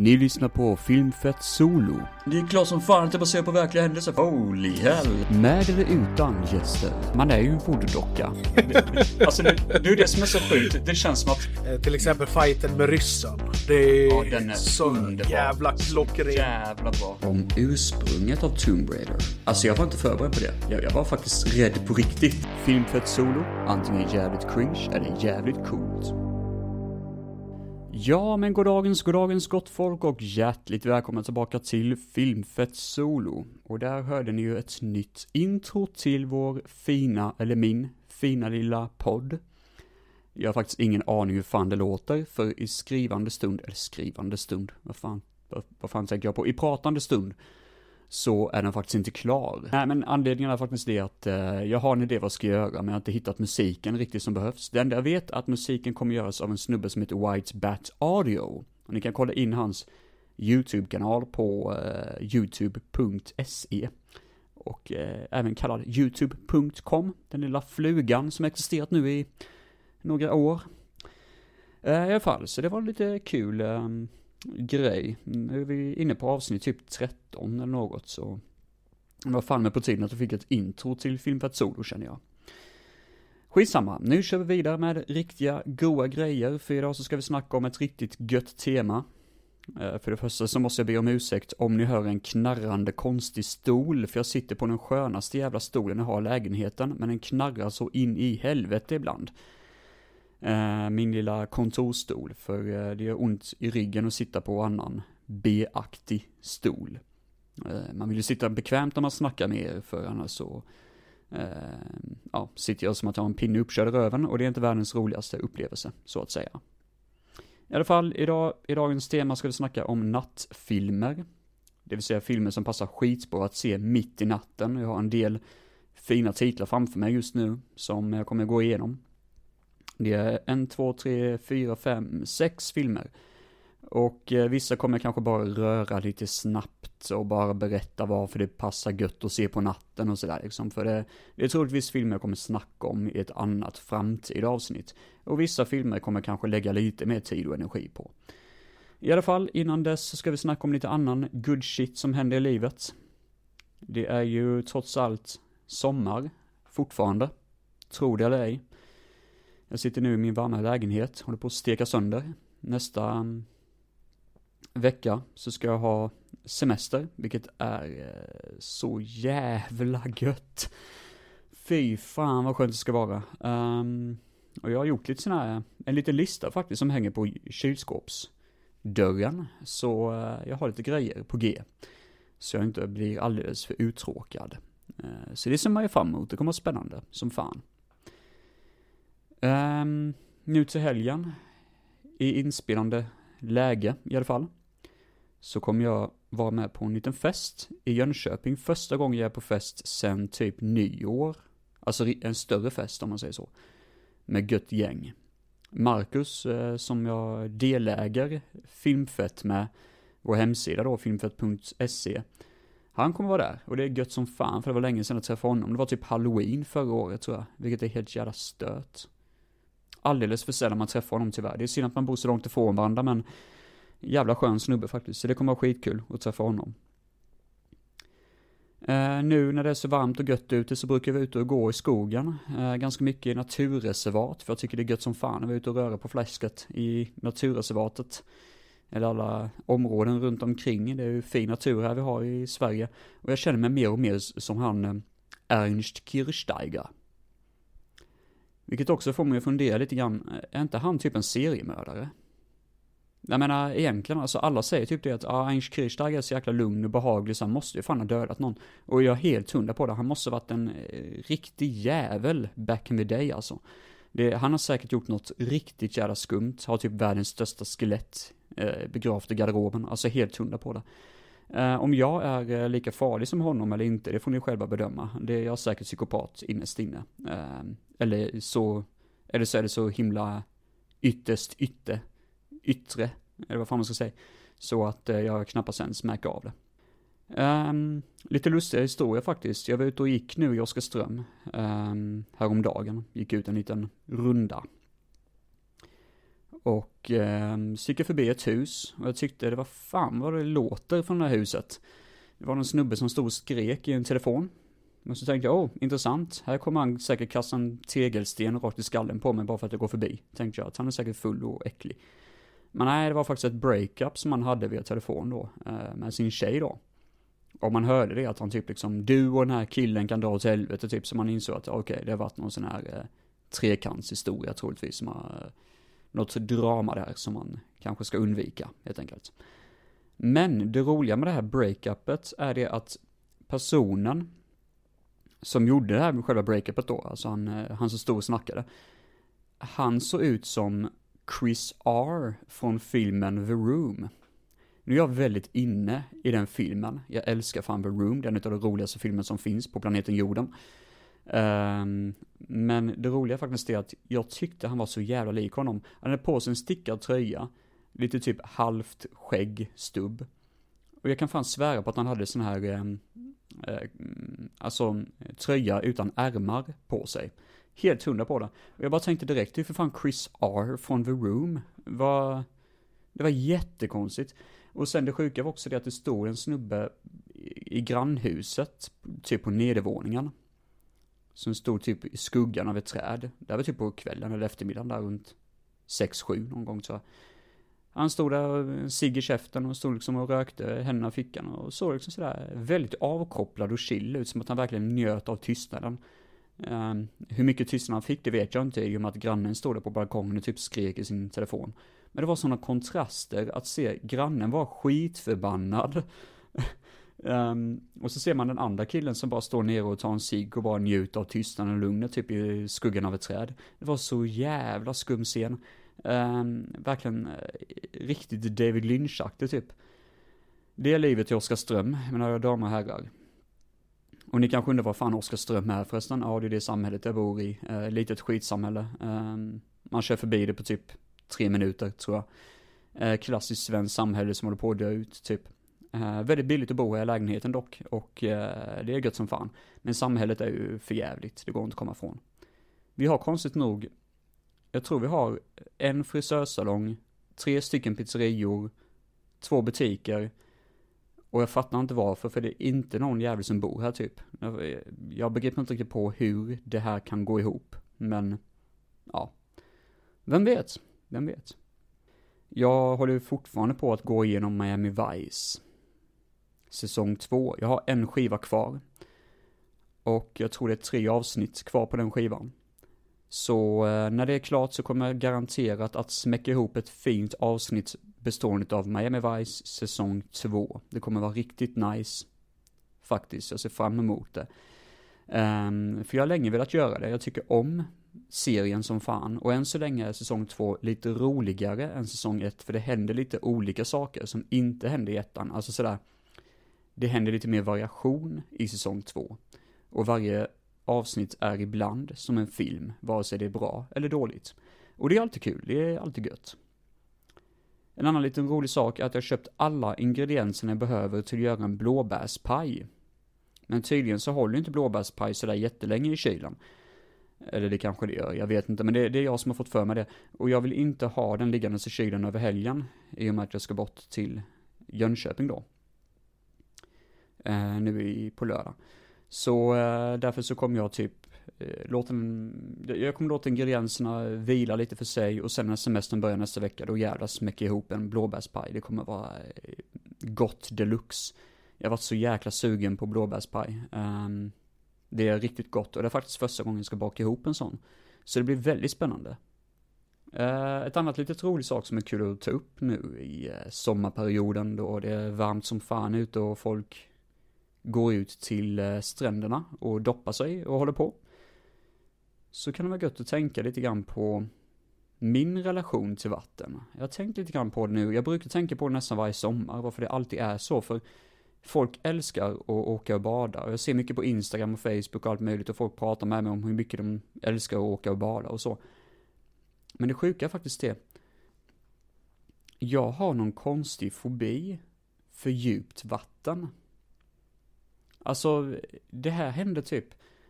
Ni lyssnar på Filmfett Solo. Det är klart som fan att det baserar på verkliga händelser. Holy hell. Med eller utan gäster. Man är ju en voodoo-docka. Alltså det, det är det som är så sjukt. Det känns som att... Eh, Till exempel fighten med ryssen. Det är, Ja, den är så underbar. jävla klockren. Jävla bra. Om ursprunget av Tomb Raider. Alltså jag var inte förberedd på det. Jag, jag var faktiskt rädd på riktigt. Filmfett Solo. Antingen jävligt cringe eller jävligt coolt. Ja, men goddagens, goddagens gott folk och hjärtligt välkomna tillbaka till Filmfett Solo. Och där hörde ni ju ett nytt intro till vår fina, eller min, fina lilla podd. Jag har faktiskt ingen aning hur fan det låter, för i skrivande stund, eller skrivande stund, vad fan, vad, vad fan tänker jag på? I pratande stund så är den faktiskt inte klar. Nej, men anledningen är faktiskt det att eh, jag har en idé vad jag ska göra, men jag har inte hittat musiken riktigt som behövs. Det enda jag vet är att musiken kommer göras av en snubbe som heter White Bat Audio. Och ni kan kolla in hans YouTube-kanal på eh, youtube.se. Och eh, även kallad youtube.com, den lilla flugan som existerat nu i några år. Eh, I alla fall, så det var lite kul eh, grej. Nu är vi inne på avsnitt typ 13 eller något så det var fan med på tiden att du fick ett intro till Filmfett Solo känner jag. Skitsamma, nu kör vi vidare med riktiga goa grejer, för idag så ska vi snacka om ett riktigt gött tema. Eh, för det första så måste jag be om ursäkt om ni hör en knarrande konstig stol, för jag sitter på den skönaste jävla stolen jag har i lägenheten, men den knarrar så in i helvete ibland. Eh, min lilla kontorstol, för eh, det gör ont i ryggen att sitta på annan B-aktig stol. Eh, man vill ju sitta bekvämt när man snackar med er, för annars så ja, sitter jag som att jag har en pinne uppkörd i röven och det är inte världens roligaste upplevelse, så att säga. I alla fall, idag, i dagens tema ska vi snacka om nattfilmer. Det vill säga filmer som passar skitbra att se mitt i natten. Jag har en del fina titlar framför mig just nu som jag kommer gå igenom. Det är en, två, tre, fyra, fem, sex filmer. Och eh, vissa kommer kanske bara röra lite snabbt och bara berätta varför det passar gött att se på natten och sådär liksom. För det, det är troligtvis filmer jag kommer snacka om i ett annat framtida avsnitt. Och vissa filmer kommer kanske lägga lite mer tid och energi på. I alla fall, innan dess så ska vi snacka om lite annan good shit som händer i livet. Det är ju trots allt sommar, fortfarande. Tro det eller ej. Jag sitter nu i min varma lägenhet, håller på att steka sönder. Nästa mm, vecka så ska jag ha semester, vilket är eh, så jävla gött. Fy fan vad skönt det ska vara. Um, och jag har gjort lite sån här, en liten lista faktiskt som hänger på kylskåpsdörren. Så eh, jag har lite grejer på G. Så jag inte blir alldeles för uttråkad. Uh, så det ser man ju fram emot, det kommer vara spännande som fan. Um, nu till helgen, i inspelande läge i alla fall, så kommer jag vara med på en liten fest i Jönköping. Första gången jag är på fest sen typ nyår. Alltså en större fest om man säger så. Med gött gäng. Marcus, eh, som jag deläger Filmfett med, vår hemsida då, filmfett.se. Han kommer vara där, och det är gött som fan, för det var länge sedan jag träffade honom. Det var typ halloween förra året tror jag, vilket är helt jävla stört. Alldeles för sällan man träffar honom tyvärr. Det är synd att man bor så långt ifrån varandra, men jävla skön snubbe faktiskt. Så det kommer vara skitkul att träffa honom. Eh, nu när det är så varmt och gött ute så brukar vi ute och gå i skogen. Eh, ganska mycket i naturreservat, för jag tycker det är gött som fan att vara ute och röra på fläsket i naturreservatet. Eller alla områden runt omkring. Det är ju fin natur här vi har i Sverige. Och jag känner mig mer och mer som han eh, Ernst Kirchsteiger. Vilket också får mig att fundera lite grann, är inte han typ en seriemördare? Jag menar egentligen, alltså alla säger typ det att ah, Ernst Kirchsteiger är så jäkla lugn och behaglig så han måste ju fan ha dödat någon. Och jag är helt hundra på det, han måste ha varit en eh, riktig jävel back in the day alltså. Det, han har säkert gjort något riktigt jävla skumt, har typ världens största skelett eh, begravt i garderoben, alltså helt hundra på det. Eh, om jag är eh, lika farlig som honom eller inte, det får ni själva bedöma. Det är jag säkert psykopat innerst inne. Eh, eller så, eller så är det så himla ytterst ytte, yttre, eller vad fan man ska säga. Så att eh, jag knappast ens märker av det. Um, lite lustiga historia faktiskt. Jag var ute och gick nu i Oskarström um, häromdagen. Gick ut en liten runda. Och eh, så gick jag förbi ett hus och jag tyckte det var fan vad det låter från det här huset. Det var någon snubbe som stod och skrek i en telefon. Men så tänkte jag, åh, intressant. Här kommer han säkert kasta en tegelsten rakt i skallen på mig bara för att jag går förbi. Tänkte jag, att han är säkert full och äcklig. Men nej, det var faktiskt ett breakup som han hade via telefon då, eh, med sin tjej då. Och man hörde det att han typ liksom, du och den här killen kan dra åt helvete typ, så man insåg att okej, okay, det har varit någon sån här eh, trekantshistoria troligtvis, som har, eh, något drama där som man kanske ska undvika, helt enkelt. Men det roliga med det här breakupet är det att personen som gjorde det här med själva breakupet då, alltså han, eh, han som stod och snackade, han såg ut som Chris R från filmen The Room. Nu är jag väldigt inne i den filmen. Jag älskar fan The Room, den är en av de roligaste filmer som finns på planeten jorden. Um, men det roliga faktiskt är att jag tyckte han var så jävla lik honom. Han hade på sig en stickad tröja, lite typ halvt skägg, stubb. Och jag kan fan svära på att han hade sån här, um, uh, alltså tröja utan ärmar på sig. Helt hundra på det. Och jag bara tänkte direkt, det är för fan Chris R från The Room. Var, det var jättekonstigt. Och sen det sjuka var också det att det stod en snubbe i grannhuset, typ på nedervåningen. Som stod typ i skuggan av ett träd. Det var typ på kvällen eller eftermiddagen där runt 6-7 någon gång tror jag. Han stod där, cigg i käften och stod liksom och rökte händerna i fickan och såg liksom sådär väldigt avkopplad och chill ut, som att han verkligen njöt av tystnaden. Um, hur mycket tystnad han fick det vet jag inte i och med att grannen stod där på balkongen och typ skrek i sin telefon. Men det var sådana kontraster att se grannen var skitförbannad um, och så ser man den andra killen som bara står nere och tar en cigg och bara njuter av tystnaden och lugnet typ i skuggan av ett träd. Det var så jävla skum scen. Um, verkligen uh, riktigt David Lynch-aktigt typ. Det är livet i Oskarström, mina damer och herrar. Och ni kanske undrar vad fan Oskarström är förresten? Ja, det är det samhället jag bor i. Uh, litet skitsamhälle. Um, man kör förbi det på typ tre minuter, tror jag. Uh, klassiskt svenskt samhälle som håller på att dö ut, typ. Eh, väldigt billigt att bo i lägenheten dock, och eh, det är gött som fan. Men samhället är ju förjävligt, det går inte att komma ifrån. Vi har konstigt nog, jag tror vi har en frisörsalong, tre stycken pizzerior, två butiker, och jag fattar inte varför, för det är inte någon jävel som bor här typ. Jag, jag begriper inte riktigt på hur det här kan gå ihop, men ja. Vem vet? Vem vet? Jag håller fortfarande på att gå igenom Miami Vice. Säsong två. Jag har en skiva kvar. Och jag tror det är tre avsnitt kvar på den skivan. Så eh, när det är klart så kommer jag garanterat att smäcka ihop ett fint avsnitt bestående av Miami Vice säsong 2. Det kommer vara riktigt nice. Faktiskt, jag ser fram emot det. Um, för jag har länge velat göra det, jag tycker om serien som fan. Och än så länge är säsong 2 lite roligare än säsong 1, för det händer lite olika saker som inte hände i ettan. Alltså sådär, det händer lite mer variation i säsong 2. Och varje avsnitt är ibland som en film, vare sig det är bra eller dåligt. Och det är alltid kul, det är alltid gött. En annan liten rolig sak är att jag köpt alla ingredienserna jag behöver till att göra en blåbärspaj. Men tydligen så håller inte blåbärspaj sådär jättelänge i kylen. Eller det kanske det gör, jag vet inte, men det, det, är jag som har fått för mig det. Och jag vill inte ha den liggandes i kylen över helgen, i och med att jag ska bort till Jönköping då. Eh, nu i, på lördag. Så eh, därför så kommer jag typ Eh, den, jag kommer låta ingredienserna vila lite för sig och sen när semestern börjar nästa vecka då jävlar smäcker jag ihop en blåbärspaj. Det kommer vara eh, gott deluxe. Jag har varit så jäkla sugen på blåbärspaj. Um, det är riktigt gott och det är faktiskt första gången jag ska baka ihop en sån. Så det blir väldigt spännande. Uh, ett annat litet roligt sak som är kul att ta upp nu i eh, sommarperioden då det är varmt som fan ute och folk går ut till eh, stränderna och doppar sig och håller på så kan det vara gött att tänka lite grann på min relation till vatten. Jag har tänkt lite grann på det nu, jag brukar tänka på det nästan varje sommar, varför det alltid är så, för folk älskar att åka och bada. Och jag ser mycket på Instagram och Facebook och allt möjligt och folk pratar med mig om hur mycket de älskar att åka och bada och så. Men det sjuka är faktiskt det. Jag har någon konstig fobi för djupt vatten. Alltså, det här hände typ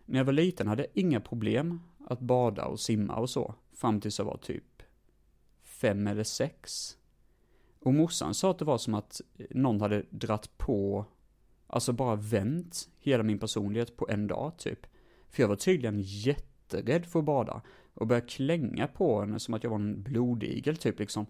när jag var liten hade jag inga problem att bada och simma och så. Fram tills jag var typ fem eller sex. Och morsan sa att det var som att någon hade dratt på, alltså bara vänt hela min personlighet på en dag typ. För jag var tydligen jätterädd för att bada. Och började klänga på henne som att jag var en blodigel typ liksom.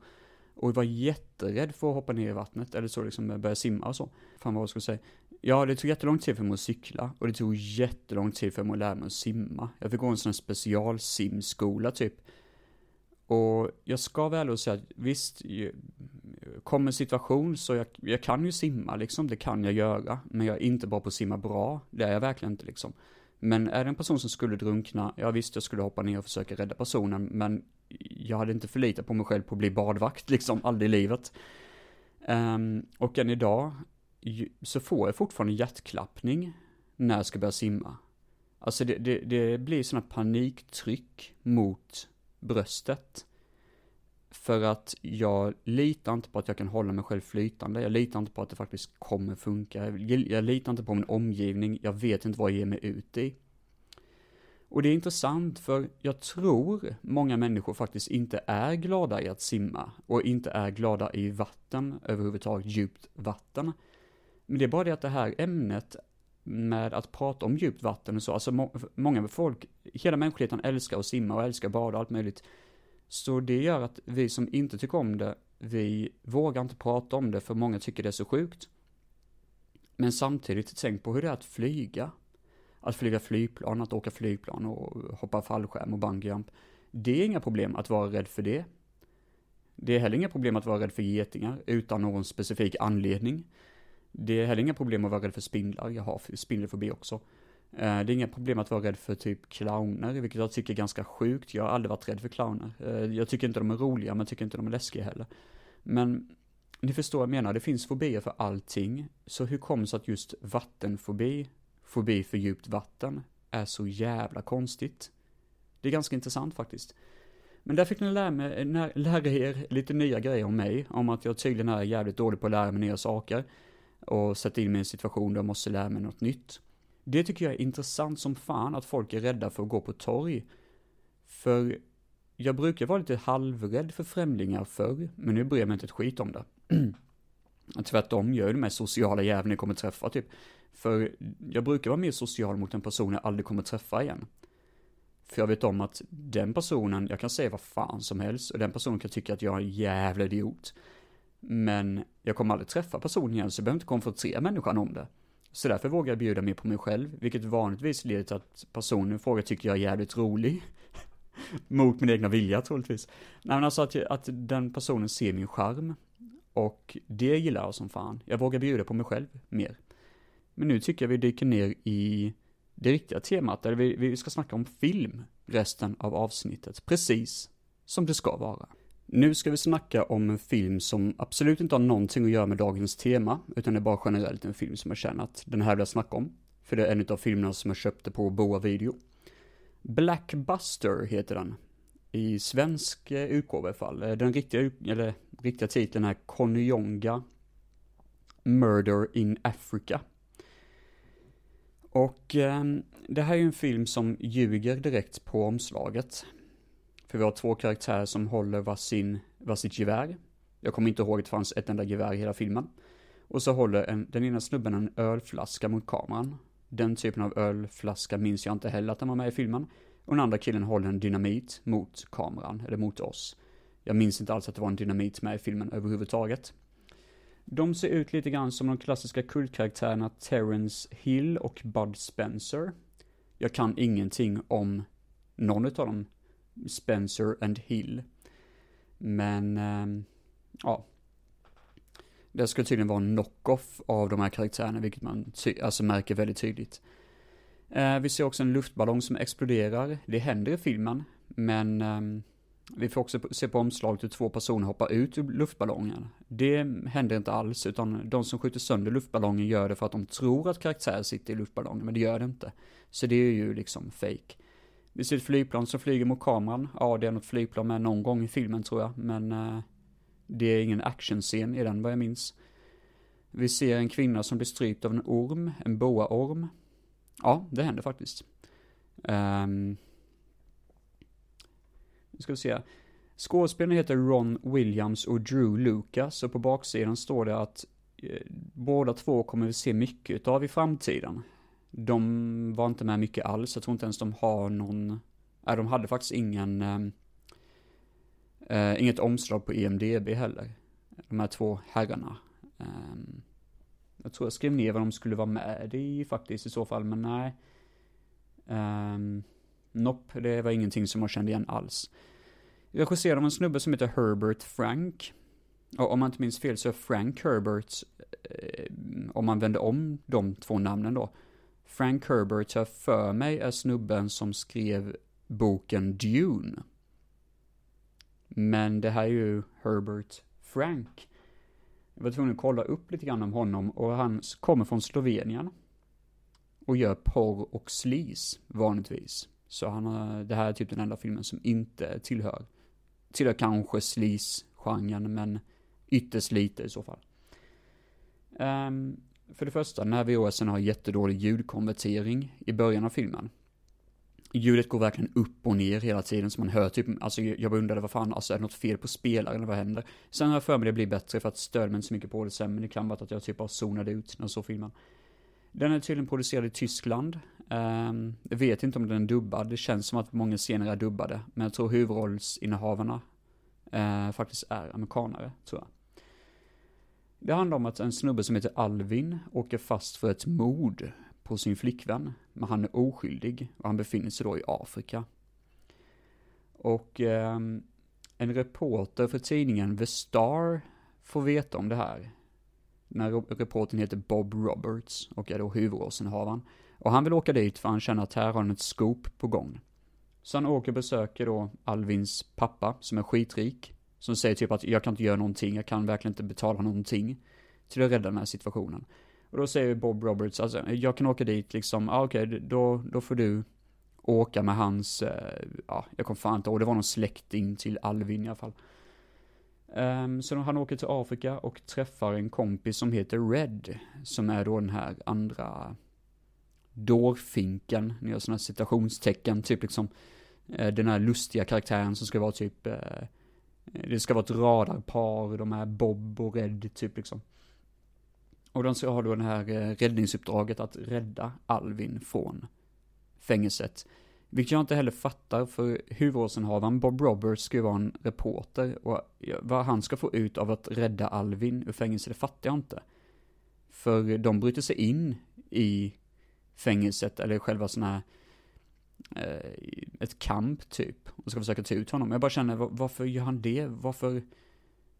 Och var jätterädd för att hoppa ner i vattnet, eller så liksom börja simma och så. Fan vad jag skulle säga. Ja, det tog jättelång tid för mig att cykla, och det tog jättelång tid för mig att lära mig att simma. Jag fick gå en sån här specialsimskola typ. Och jag ska väl och säga att visst, kommer situation så jag, jag kan ju simma liksom, det kan jag göra. Men jag är inte bra på att simma bra, det är jag verkligen inte liksom. Men är det en person som skulle drunkna, ja visst jag skulle hoppa ner och försöka rädda personen, men jag hade inte förlitat på mig själv på att bli badvakt liksom, aldrig i livet. Um, och än idag så får jag fortfarande hjärtklappning när jag ska börja simma. Alltså det, det, det blir sådana paniktryck mot bröstet. För att jag litar inte på att jag kan hålla mig själv flytande. Jag litar inte på att det faktiskt kommer funka. Jag litar inte på min omgivning. Jag vet inte vad jag ger mig ut i. Och det är intressant för jag tror många människor faktiskt inte är glada i att simma och inte är glada i vatten, överhuvudtaget djupt vatten. Men det är bara det att det här ämnet med att prata om djupt vatten och så, alltså må många folk, hela mänskligheten älskar att simma och älskar att bada och allt möjligt. Så det gör att vi som inte tycker om det, vi vågar inte prata om det för många tycker det är så sjukt. Men samtidigt, tänk på hur det är att flyga. Att flyga flygplan, att åka flygplan och hoppa fallskärm och bungyjump. Det är inga problem att vara rädd för det. Det är heller inga problem att vara rädd för getingar utan någon specifik anledning. Det är heller inga problem att vara rädd för spindlar, jag har spindelfobi också. Eh, det är inga problem att vara rädd för typ clowner, vilket jag tycker är ganska sjukt. Jag har aldrig varit rädd för clowner. Eh, jag tycker inte de är roliga, men jag tycker inte de är läskiga heller. Men ni förstår vad jag menar, det finns fobier för allting. Så hur kommer det sig att just vattenfobi, fobi för djupt vatten, är så jävla konstigt? Det är ganska intressant faktiskt. Men där fick ni lära, mig, eh, lära er lite nya grejer om mig, om att jag tydligen är jävligt dålig på att lära mig nya saker och sätta in mig i en situation där jag måste lära mig något nytt. Det tycker jag är intressant som fan att folk är rädda för att gå på torg. För jag brukar vara lite halvrädd för främlingar förr, men nu bryr jag mig inte ett skit om det. Tvärtom, jag är den mest sociala jäveln jag kommer träffa typ. För jag brukar vara mer social mot en person jag aldrig kommer träffa igen. För jag vet om att den personen, jag kan säga vad fan som helst, och den personen kan tycka att jag är en jävla idiot. Men jag kommer aldrig träffa personen igen, så jag behöver inte konfrontera människan om det. Så därför vågar jag bjuda mer på mig själv, vilket vanligtvis leder till att personen i fråga tycker jag är jävligt rolig. Mot min egna vilja troligtvis. Nej men alltså att, att den personen ser min charm. Och det gillar jag som fan. Jag vågar bjuda på mig själv mer. Men nu tycker jag vi dyker ner i det riktiga temat, där vi, vi ska snacka om film resten av avsnittet. Precis som det ska vara. Nu ska vi snacka om en film som absolut inte har någonting att göra med dagens tema, utan det är bara generellt en film som jag känner att den här vill jag snacka om. För det är en av filmerna som jag köpte på Boa Video. Blackbuster heter den. I svensk eh, utgåva i alla fall. Eh, den riktiga, eller, riktiga titeln är Konyonga Murder in Africa. Och eh, det här är ju en film som ljuger direkt på omslaget. För vi har två karaktärer som håller varsin, varsitt gevär. Jag kommer inte ihåg att det fanns ett enda gevär i hela filmen. Och så håller en, den ena snubben en ölflaska mot kameran. Den typen av ölflaska minns jag inte heller att den var med i filmen. Och den andra killen håller en dynamit mot kameran, eller mot oss. Jag minns inte alls att det var en dynamit med i filmen överhuvudtaget. De ser ut lite grann som de klassiska kultkaraktärerna Terence Hill och Bud Spencer. Jag kan ingenting om någon av dem Spencer and Hill. Men, ehm, ja. Det ska tydligen vara en knock-off av de här karaktärerna, vilket man alltså märker väldigt tydligt. Eh, vi ser också en luftballong som exploderar. Det händer i filmen, men ehm, vi får också se på omslaget hur två personer hoppar ut ur luftballongen. Det händer inte alls, utan de som skjuter sönder luftballongen gör det för att de tror att karaktär sitter i luftballongen, men det gör det inte. Så det är ju liksom fake. Vi ser ett flygplan som flyger mot kameran. Ja, det är något flygplan med någon gång i filmen tror jag, men eh, det är ingen actionscen i den vad jag minns. Vi ser en kvinna som blir strypt av en orm, en boaorm. Ja, det händer faktiskt. Um, nu ska vi se. Skådespelarna heter Ron Williams och Drew Lucas och på baksidan står det att eh, båda två kommer vi se mycket av i framtiden. De var inte med mycket alls, jag tror inte ens de har någon, nej de hade faktiskt ingen, ehm, eh, inget omslag på EMDB heller. De här två herrarna. Eh, jag tror jag skrev ner vad de skulle vara med i faktiskt i så fall, men nej. Ehm, um, nope, det var ingenting som jag kände igen alls. Regisserad av en snubbe som heter Herbert Frank. Och om man inte minns fel så är Frank Herbert, eh, om man vänder om de två namnen då. Frank Herbert, har för mig, är snubben som skrev boken Dune. Men det här är ju Herbert Frank. Jag var tvungen att kolla upp lite grann om honom och han kommer från Slovenien. Och gör porr och slis, vanligtvis. Så han har, det här är typ den enda filmen som inte tillhör, tillhör kanske slis-genren, men ytterst lite i så fall. Um, för det första, när VHSen har jättedålig ljudkonvertering i början av filmen. Ljudet går verkligen upp och ner hela tiden, så man hör typ, alltså jag undrade vad fan, alltså är det något fel på spelaren eller vad händer? Sen har jag för mig det blir bättre för att stör mig inte så mycket på det sen, men det kan vara att jag typ bara zonade ut när jag såg filmen. Den är tydligen producerad i Tyskland. Um, jag vet inte om den är dubbad, det känns som att många scener är dubbade, men jag tror huvudrollsinnehavarna uh, faktiskt är amerikanare, tror jag. Det handlar om att en snubbe som heter Alvin åker fast för ett mord på sin flickvän, men han är oskyldig och han befinner sig då i Afrika. Och eh, en reporter för tidningen The Star får veta om det här. Den här reportern heter Bob Roberts och är då huvudrollsinnehavaren. Och han vill åka dit för han känner att här har han ett scoop på gång. Så han åker och besöker då Alvins pappa, som är skitrik. Som säger typ att jag kan inte göra någonting, jag kan verkligen inte betala någonting. Till att rädda den här situationen. Och då säger Bob Roberts, alltså jag kan åka dit liksom, ah, okej, okay, då, då får du åka med hans, eh, ja, jag kommer fan inte ihåg, det var någon släkting till Alvin i alla fall. Um, så han åker till Afrika och träffar en kompis som heter Red, som är då den här andra dårfinken, ni gör sådana citationstecken, typ liksom eh, den här lustiga karaktären som ska vara typ, eh, det ska vara ett radarpar, de är Bob och Red, typ liksom. Och de har då det här eh, räddningsuppdraget att rädda Alvin från fängelset. Vilket jag inte heller fattar, för huvudrollsinnehavaren Bob Roberts ska ju vara en reporter, och vad han ska få ut av att rädda Alvin ur fängelset, det fattar jag inte. För de bryter sig in i fängelset, eller själva sådana här, Eh, ett kamp typ, och ska försöka ta ut honom. Jag bara känner, varför gör han det? Varför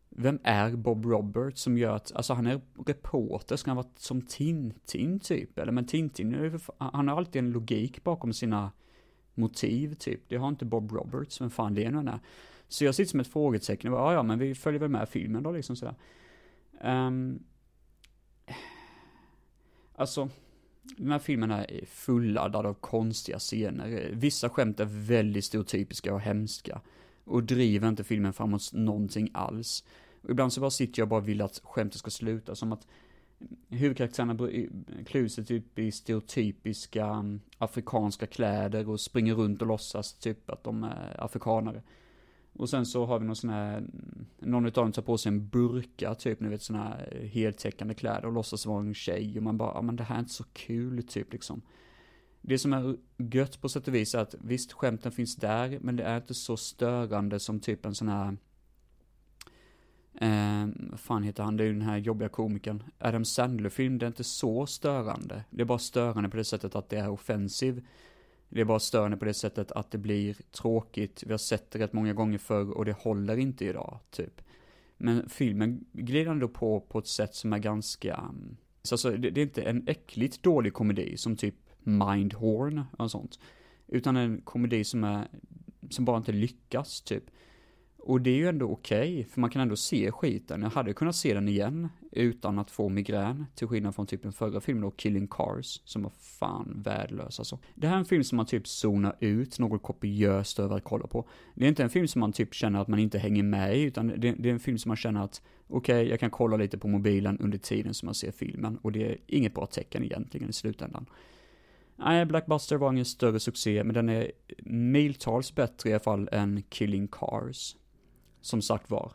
vem är Bob Roberts som gör att, alltså han är reporter, ska han vara som Tintin typ? Eller men Tintin, han har alltid en logik bakom sina motiv typ. Det har inte Bob Roberts, vem fan det nu är. Så jag sitter som ett frågetecken och bara, ja ja men vi följer väl med filmen då liksom sådär. Um, alltså, den här filmen är fulladdad av konstiga scener. Vissa skämt är väldigt stereotypiska och hemska. Och driver inte filmen framåt någonting alls. Och ibland så bara sitter jag och bara vill att skämtet ska sluta, som att huvudkaraktärerna klär sig typ i stereotypiska mm, afrikanska kläder och springer runt och låtsas typ att de är afrikanare. Och sen så har vi någon sån här, någon utav dem tar på sig en burka typ, ni vet såna här heltäckande kläder och låtsas vara en tjej och man bara, ja men det här är inte så kul typ liksom. Det som är gött på sätt och vis är att visst skämten finns där, men det är inte så störande som typ en sån här Eh, fan heter han, det är ju den här jobbiga komikern. Adam Sandler-film, det är inte så störande. Det är bara störande på det sättet att det är offensiv. Det är bara störande på det sättet att det blir tråkigt. Vi har sett det rätt många gånger förr och det håller inte idag, typ. Men filmen glider ändå på på ett sätt som är ganska... Mm, så alltså, det, det är inte en äckligt dålig komedi som typ Mindhorn och sånt. Utan en komedi som är, som bara inte lyckas, typ. Och det är ju ändå okej, okay, för man kan ändå se skiten. Jag hade kunnat se den igen utan att få migrän, till skillnad från typ den förra filmen då, Killing Cars, som var fan värdelös alltså. Det här är en film som man typ zonar ut något kopiöst över att kolla på. Det är inte en film som man typ känner att man inte hänger med i, utan det, det är en film som man känner att okej, okay, jag kan kolla lite på mobilen under tiden som man ser filmen, och det är inget bra tecken egentligen i slutändan. Nej, Blackbuster var ingen större succé, men den är miltals bättre i alla fall än Killing Cars som sagt var.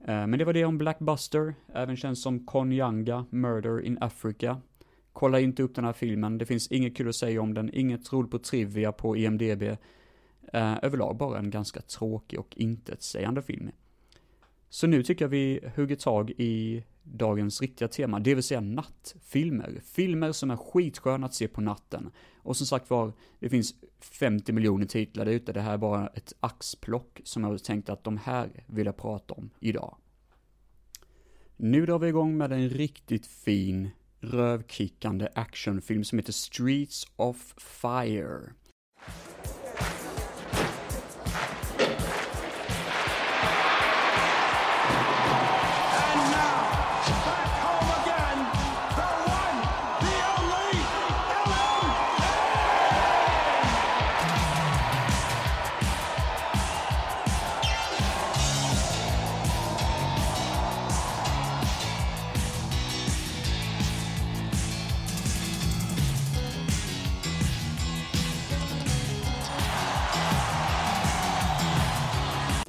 Eh, men det var det om Blackbuster, även känd som Konyanga, Murder in Africa. Kolla inte upp den här filmen, det finns inget kul att säga om den, inget roligt på trivia på IMDB. Eh, överlag bara en ganska tråkig och intetsägande film. Så nu tycker jag vi hugger tag i dagens riktiga tema, det vill säga nattfilmer. Filmer som är skitsköna att se på natten. Och som sagt var, det finns 50 miljoner titlar där ute, det här är bara ett axplock som jag tänkt att de här vill jag prata om idag. Nu drar vi igång med en riktigt fin, rövkickande actionfilm som heter Streets of Fire.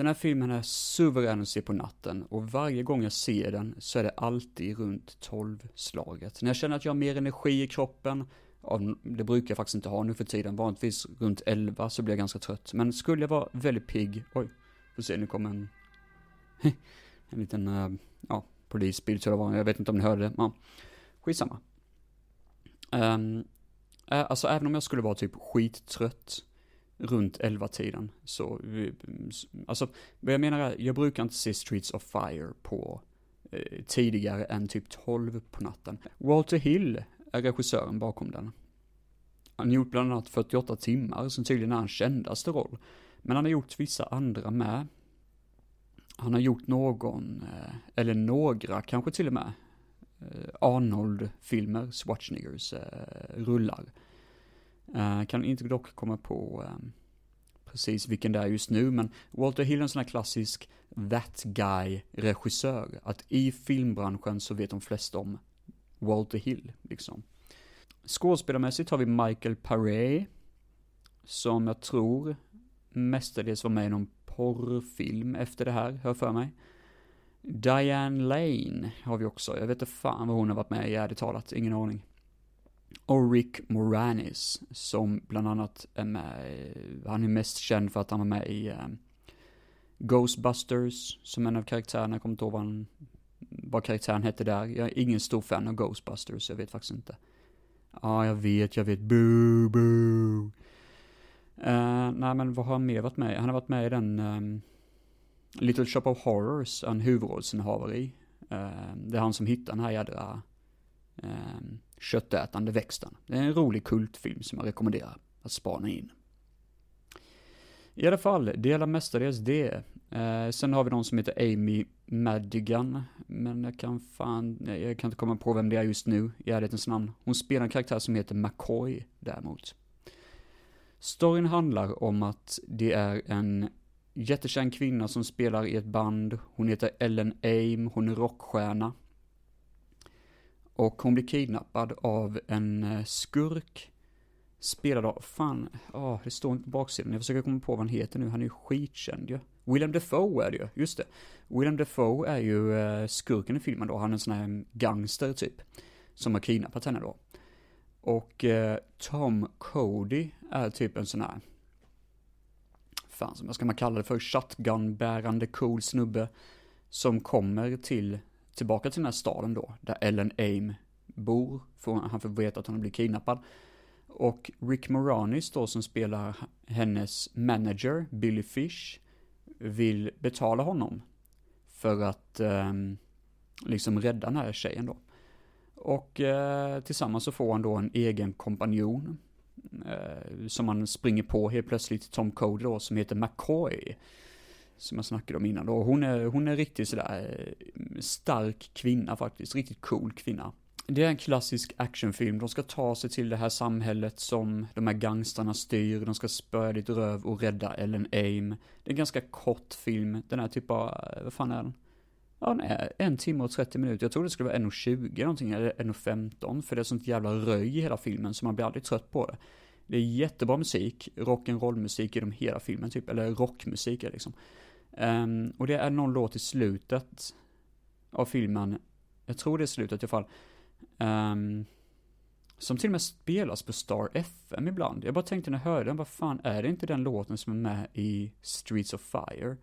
Den här filmen är suverän att se på natten och varje gång jag ser den så är det alltid runt 12-slaget. När jag känner att jag har mer energi i kroppen, ja, det brukar jag faktiskt inte ha nu för tiden, vanligtvis runt 11 så blir jag ganska trött. Men skulle jag vara väldigt pigg, oj, får se nu kommer en, en liten, eh, ja, polisbil tror jag det var, jag vet inte om ni hörde det, ja, skitsamma. Um, alltså även om jag skulle vara typ skittrött, runt 11-tiden. Så, alltså, vad jag menar är, jag brukar inte se Streets of Fire på eh, tidigare än typ 12 på natten. Walter Hill är regissören bakom den. Han har gjort bland annat 48 timmar, som tydligen är hans kändaste roll. Men han har gjort vissa andra med. Han har gjort någon, eh, eller några kanske till och med, eh, Arnold-filmer, Schwarzeneggers eh, rullar. Uh, kan inte dock komma på eh, precis vilken det är just nu, men Walter Hill är en sån här klassisk that guy-regissör. Att i filmbranschen så vet de flesta om Walter Hill, liksom. Skådespelarmässigt har vi Michael Paré, som jag tror mestadels var med i någon porrfilm efter det här, hör för mig. Diane Lane har vi också, jag vet inte fan vad hon har varit med i, ärligt talat, ingen aning. Och Rick Moranis, som bland annat är med, han är mest känd för att han var med i eh, Ghostbusters, som en av karaktärerna, jag kommer inte ihåg vad, han, vad karaktären hette där. Jag är ingen stor fan av Ghostbusters, jag vet faktiskt inte. Ja, jag vet, jag vet, boo, boo. Uh, nej men vad har han mer varit med i? Han har varit med i den um, Little Shop of Horrors, en huvudrollsinnehavare i. Uh, det är han som hittar den här jädra um, köttätande växten. Det är en rolig kultfilm som jag rekommenderar att spana in. I alla fall, det gäller mestadels det. Eh, sen har vi någon som heter Amy Madigan, men jag kan fan, jag kan inte komma på vem det är just nu i ärlighetens namn. Hon spelar en karaktär som heter McCoy däremot. Storyn handlar om att det är en jättekänd kvinna som spelar i ett band. Hon heter Ellen Aim, hon är rockstjärna. Och hon blir kidnappad av en eh, skurk. Spelad av, fan, oh, det står inte på baksidan. Jag försöker komma på vad han heter nu, han är ju skitkänd ju. William Defoe är det ju, just det. William Defoe är ju eh, skurken i filmen då, han är en sån här gangster typ. Som har kidnappat henne då. Och eh, Tom Cody är typ en sån här, fan som vad ska man kalla det för, shotgun-bärande cool snubbe. Som kommer till, tillbaka till den här staden då, där Ellen Aim bor. för han får veta att hon har blivit kidnappad. Och Rick Moranis då som spelar hennes manager, Billy Fish, vill betala honom. För att eh, liksom rädda den här tjejen då. Och eh, tillsammans så får han då en egen kompanjon. Eh, som han springer på helt plötsligt, Tom Cody då, som heter McCoy. Som jag snackade om innan då. Hon är, hon är riktigt sådär eh, stark kvinna faktiskt, riktigt cool kvinna. Det är en klassisk actionfilm, de ska ta sig till det här samhället som de här gangstrarna styr, de ska spöa ditt röv och rädda Ellen Aim. Det är en ganska kort film, den är typ bara, eh, vad fan är den? Ja, den är en timme och 30 minuter. Jag trodde det skulle vara 1.20 någonting, eller 1.15, för det är sånt jävla röj i hela filmen så man blir aldrig trött på det. Det är jättebra musik, rock'n'roll musik genom hela filmen typ, eller rockmusik är det liksom. Um, och det är någon låt i slutet av filmen, jag tror det är slutet i alla fall, um, som till och med spelas på Star FM ibland. Jag bara tänkte när jag hörde den, vad fan är det inte den låten som är med i Streets of Fire?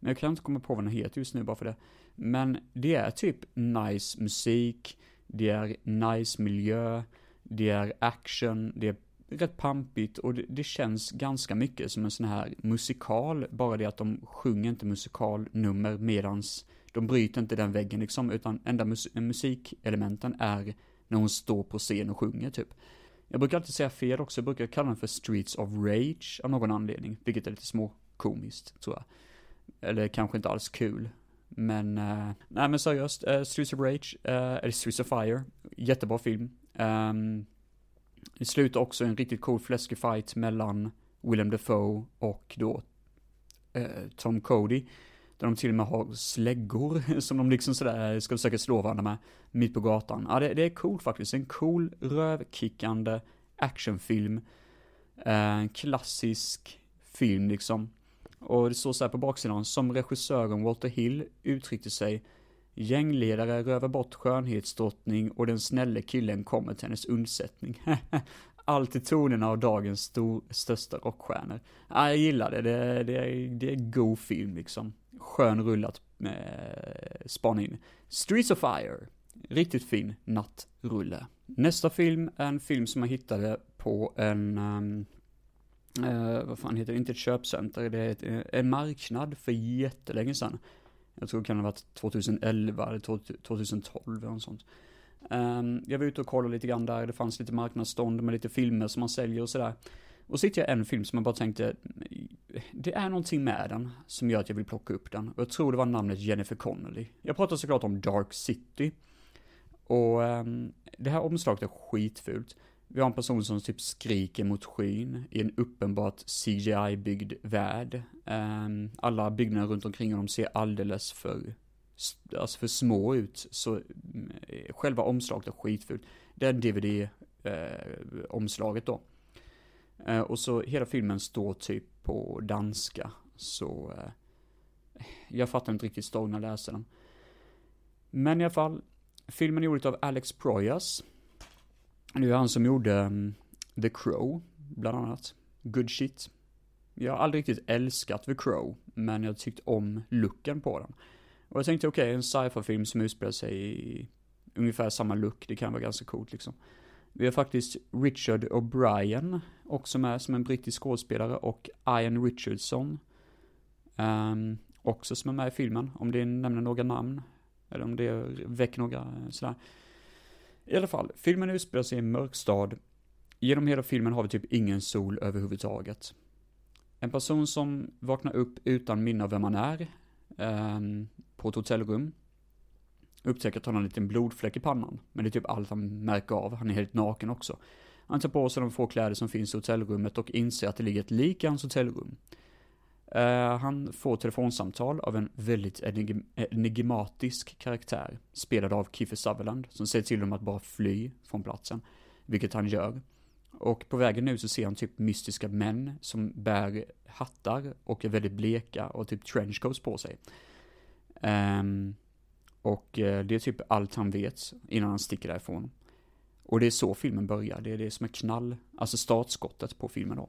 Men jag kan inte komma på vad den heter just nu bara för det. Men det är typ nice musik, det är nice miljö, det är action, det är rätt pampigt och det, det känns ganska mycket som en sån här musikal, bara det att de sjunger inte musikalnummer medans de bryter inte den väggen liksom, utan enda mus musikelementen är när hon står på scen och sjunger typ. Jag brukar alltid säga fel också, jag brukar kalla den för Streets of Rage av någon anledning, vilket är lite små komiskt tror jag. Eller kanske inte alls kul. Men, uh, nej men seriöst, uh, Streets of Rage, uh, eller Streets of Fire, jättebra film. Um, det slutar också en riktigt cool fläskig fight mellan Willem Dafoe och då eh, Tom Cody. Där de till och med har släggor som de liksom sådär eh, ska försöka slå varandra med mitt på gatan. Ja, det, det är coolt faktiskt. En cool, rövkickande actionfilm. Eh, klassisk film liksom. Och det står så här på baksidan, som regissören Walter Hill uttryckte sig, gängledare rövar bort skönhetsdrottning och den snälle killen kommer till hennes undsättning. Allt i tonerna av dagens stor, största rockstjärnor. Ja, jag gillar det, det, det, är, det är god film liksom. Skön rullat med spana in. Streets of Fire. Riktigt fin nattrulle. Nästa film är en film som jag hittade på en um, eh, vad fan heter det, inte ett köpcenter, det är ett, eh, en marknad för jättelänge sedan. Jag tror det kan ha varit 2011 eller 2012 eller något sånt. Um, jag var ute och kollade lite grann där, det fanns lite marknadsstånd med lite filmer som man säljer och sådär. Och så hittade jag en film som jag bara tänkte, mm, det är någonting med den som gör att jag vill plocka upp den. Och jag tror det var namnet Jennifer Connelly. Jag pratar såklart om Dark City. Och um, det här omslaget är skitfult. Vi har en person som typ skriker mot skyn i en uppenbart CGI-byggd värld. Ehm, alla byggnader runt omkring honom ser alldeles för, alltså för små ut, så eh, själva omslaget är skitfult. Det är DVD-omslaget eh, då. Eh, och så hela filmen står typ på danska, så jag fattar inte riktigt storyn när jag läser den. Men i alla fall, filmen är gjord av Alex Proyas. Det är han som gjorde um, The Crow, bland annat. Good shit. Jag har aldrig riktigt älskat The Crow, men jag tyckt om looken på den. Och jag tänkte, okej, okay, en sci-fi-film som utspelar sig i ungefär samma look, det kan vara ganska coolt liksom. Vi har faktiskt Richard O'Brien också med som en brittisk skådespelare och Ian Richardson. Um, också som är med i filmen, om det nämner några namn. Eller om det väcker några eh, sådär. I alla fall, filmen utspelar sig i en mörk stad. Genom hela filmen har vi typ ingen sol överhuvudtaget. En person som vaknar upp utan minne av vem man är, eh, på ett hotellrum, upptäcker att han har en liten blodfläck i pannan. Men det är typ allt han märker av, han är helt naken också. Han tar på sig de få kläder som finns i hotellrummet och inser att det ligger ett lik i hans hotellrum. Uh, han får telefonsamtal av en väldigt enigmatisk karaktär, spelad av Kiefer Sutherland, som säger till honom att bara fly från platsen, vilket han gör. Och på vägen nu så ser han typ mystiska män som bär hattar och är väldigt bleka och typ trenchcoats på sig. Um, och eh, det är typ allt han vet innan han sticker därifrån. Och det är så filmen börjar, det är det som är knall, alltså startskottet på filmen då.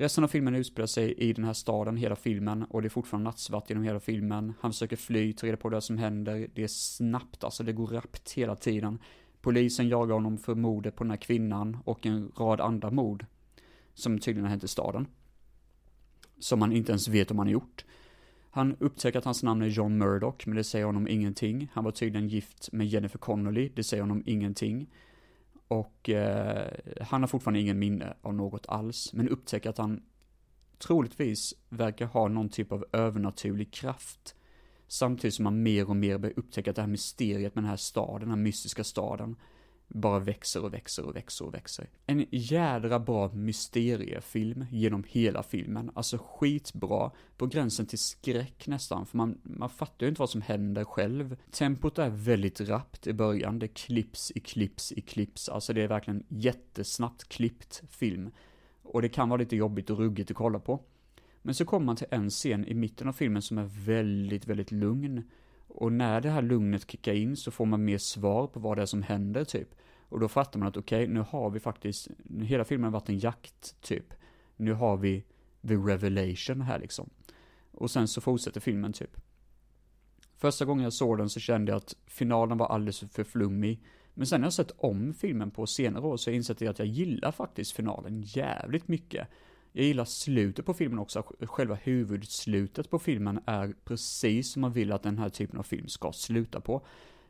Resten av filmen utspelar sig i den här staden, hela filmen, och det är fortfarande nattsvart genom hela filmen. Han försöker fly, ta reda på det som händer. Det är snabbt, alltså det går rappt hela tiden. Polisen jagar honom för mordet på den här kvinnan och en rad andra mord. Som tydligen har hänt i staden. Som han inte ens vet om han har gjort. Han upptäcker att hans namn är John Murdoch, men det säger honom ingenting. Han var tydligen gift med Jennifer Connolly, det säger honom ingenting. Och eh, han har fortfarande ingen minne av något alls, men upptäcker att han troligtvis verkar ha någon typ av övernaturlig kraft. Samtidigt som han mer och mer börjar upptäcka att det här mysteriet med den här staden, den här mystiska staden, bara växer och växer och växer och växer. En jädra bra mysteriefilm genom hela filmen. Alltså skitbra, på gränsen till skräck nästan, för man, man fattar ju inte vad som händer själv. Tempot är väldigt rappt i början, det klipps i klipps i klipps, alltså det är verkligen jättesnabbt klippt film. Och det kan vara lite jobbigt och ruggigt att kolla på. Men så kommer man till en scen i mitten av filmen som är väldigt, väldigt lugn. Och när det här lugnet kickar in så får man mer svar på vad det är som händer typ. Och då fattar man att okej, okay, nu har vi faktiskt, hela filmen har varit en jakt typ. Nu har vi the revelation här liksom. Och sen så fortsätter filmen typ. Första gången jag såg den så kände jag att finalen var alldeles för flummig. Men sen när jag sett om filmen på senare år så har jag insett att jag gillar faktiskt finalen jävligt mycket. Jag gillar slutet på filmen också, själva huvudslutet på filmen är precis som man vill att den här typen av film ska sluta på.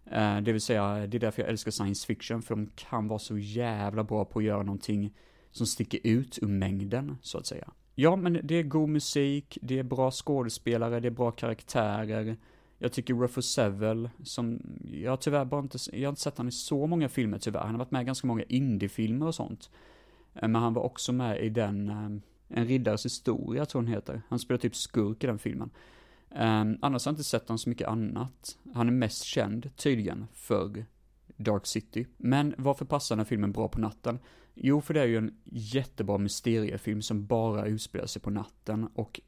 Eh, det vill säga, det är därför jag älskar science fiction, för de kan vara så jävla bra på att göra någonting som sticker ut ur mängden, så att säga. Ja, men det är god musik, det är bra skådespelare, det är bra karaktärer. Jag tycker Rufus Sevel, som, jag har tyvärr bara inte, jag har inte sett han i så många filmer tyvärr. Han har varit med i ganska många indiefilmer och sånt. Eh, men han var också med i den, eh, en riddares historia tror hon heter. Han spelar typ skurk i den filmen. Um, annars har jag inte sett honom så mycket annat. Han är mest känd, tydligen, för Dark City. Men varför passar den här filmen bra på natten? Jo, för det är ju en jättebra mysteriefilm som bara utspelar sig på natten och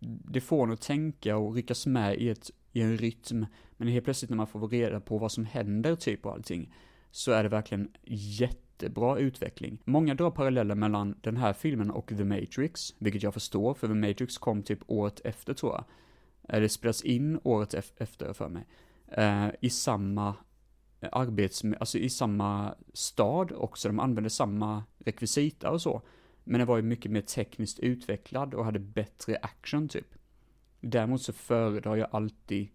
det får en att tänka och ryckas med i, ett, i en rytm. Men helt plötsligt när man får reda på vad som händer typ och allting, så är det verkligen jättebra utveckling. Många drar paralleller mellan den här filmen och The Matrix, vilket jag förstår, för The Matrix kom typ året efter tror jag. Eller spelas in året efter för mig. Eh, I samma arbets, alltså i samma stad också, de använde samma rekvisita och så. Men den var ju mycket mer tekniskt utvecklad och hade bättre action typ. Däremot så föredrar jag alltid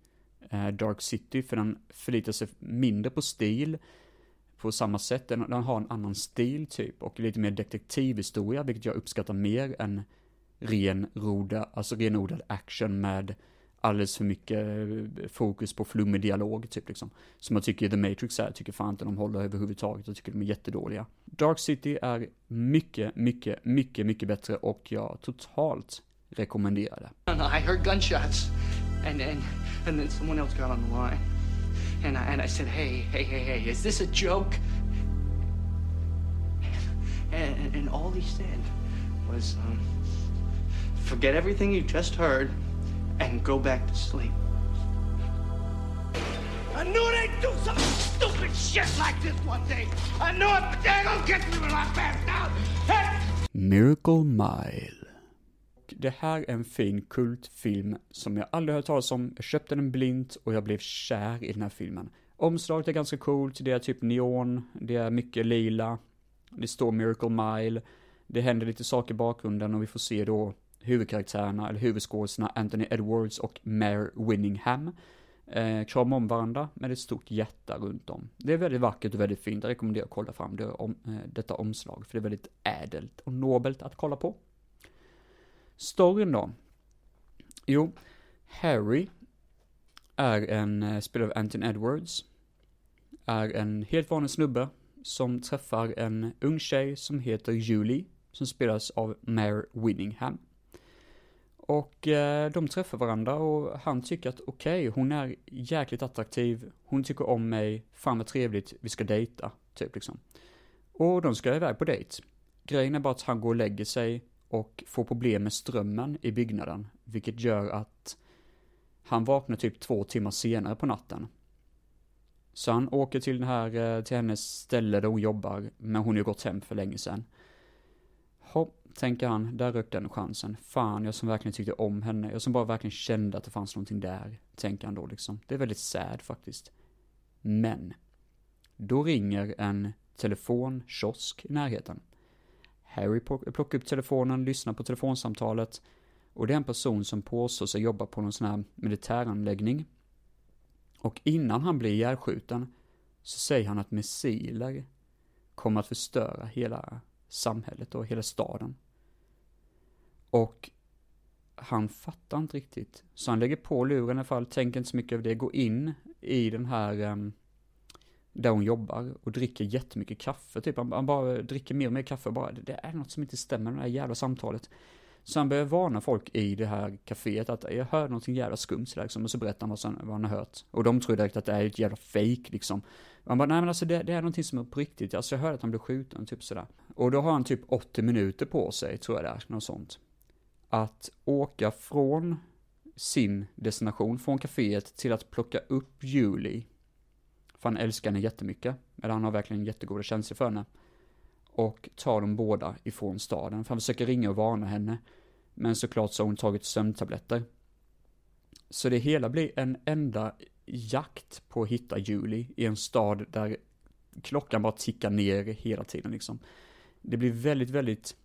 eh, Dark City för den förlitar sig mindre på stil på samma sätt. Den, den har en annan stil typ och lite mer detektivhistoria vilket jag uppskattar mer än renroda, alltså renodlad action med alldeles för mycket eh, fokus på flummig dialog, typ liksom. Som jag tycker The Matrix är, tycker fan inte de håller överhuvudtaget, jag tycker de är jättedåliga. Dark City är mycket, mycket, mycket, mycket bättre och jag totalt rekommenderar det. I heard gunshots and, and, and then someone else got on the line. And I, and I said, hey, hey, hey, hey, is this a joke? And, and all he said was, um, forget everything you just heard and go back to sleep. I knew they'd do some stupid shit like this one day. I knew it, but they're gonna get me when I pass out. Hey! Miracle Mile. Det här är en fin kultfilm som jag aldrig hört talas om. Jag köpte den blint och jag blev kär i den här filmen. Omslaget är ganska coolt, det är typ neon, det är mycket lila, det står Miracle Mile, det händer lite saker i bakgrunden och vi får se då huvudkaraktärerna, eller huvudskådisarna Anthony Edwards och Mare Winningham eh, krama om varandra med ett stort hjärta runt om. Det är väldigt vackert och väldigt fint, jag rekommenderar att kolla fram det, om, eh, detta omslag, för det är väldigt ädelt och nobelt att kolla på. Storyn då? Jo, Harry är en, eh, spelare av Anton Edwards, är en helt vanlig snubbe som träffar en ung tjej som heter Julie, som spelas av Mare Winningham. Och eh, de träffar varandra och han tycker att okej, okay, hon är jäkligt attraktiv, hon tycker om mig, fan vad trevligt, vi ska dejta, typ liksom. Och de ska iväg på dejt. Grejen är bara att han går och lägger sig och får problem med strömmen i byggnaden, vilket gör att han vaknar typ två timmar senare på natten. Så han åker till den här, eh, till hennes ställe där hon jobbar, men hon har ju gått hem för länge sedan. Hopp, tänker han, där rök den chansen. Fan, jag som verkligen tyckte om henne, jag som bara verkligen kände att det fanns någonting där, tänker han då liksom. Det är väldigt sad faktiskt. Men, då ringer en telefonkiosk i närheten. Harry plockar upp telefonen, lyssnar på telefonsamtalet och det är en person som påstår sig jobba på någon sån här militäranläggning. Och innan han blir ihjälskjuten så säger han att missiler kommer att förstöra hela samhället och hela staden. Och han fattar inte riktigt. Så han lägger på luren i alla fall, tänker inte så mycket över det, går in i den här um, där hon jobbar och dricker jättemycket kaffe, typ. Han, han, bara dricker mer och mer kaffe bara. Det är något som inte stämmer med det här jävla samtalet. Så han börjar varna folk i det här kaféet att jag hör någonting jävla skumt liksom, och så berättar han vad, som, vad han har hört. Och de tror direkt att det är ett jävla fake liksom. Han bara, nej men alltså det, det, är någonting som är på riktigt, alltså jag hörde att han blev skjuten, typ sådär. Och då har han typ 80 minuter på sig, tror jag det är, något sånt att åka från sin destination, från kaféet, till att plocka upp Julie. För han älskar henne jättemycket, eller han har verkligen jättegoda känslor för henne. Och tar dem båda ifrån staden, för han försöker ringa och varna henne. Men såklart så har hon tagit sömntabletter. Så det hela blir en enda jakt på att hitta Julie i en stad där klockan bara tickar ner hela tiden liksom. Det blir väldigt, väldigt,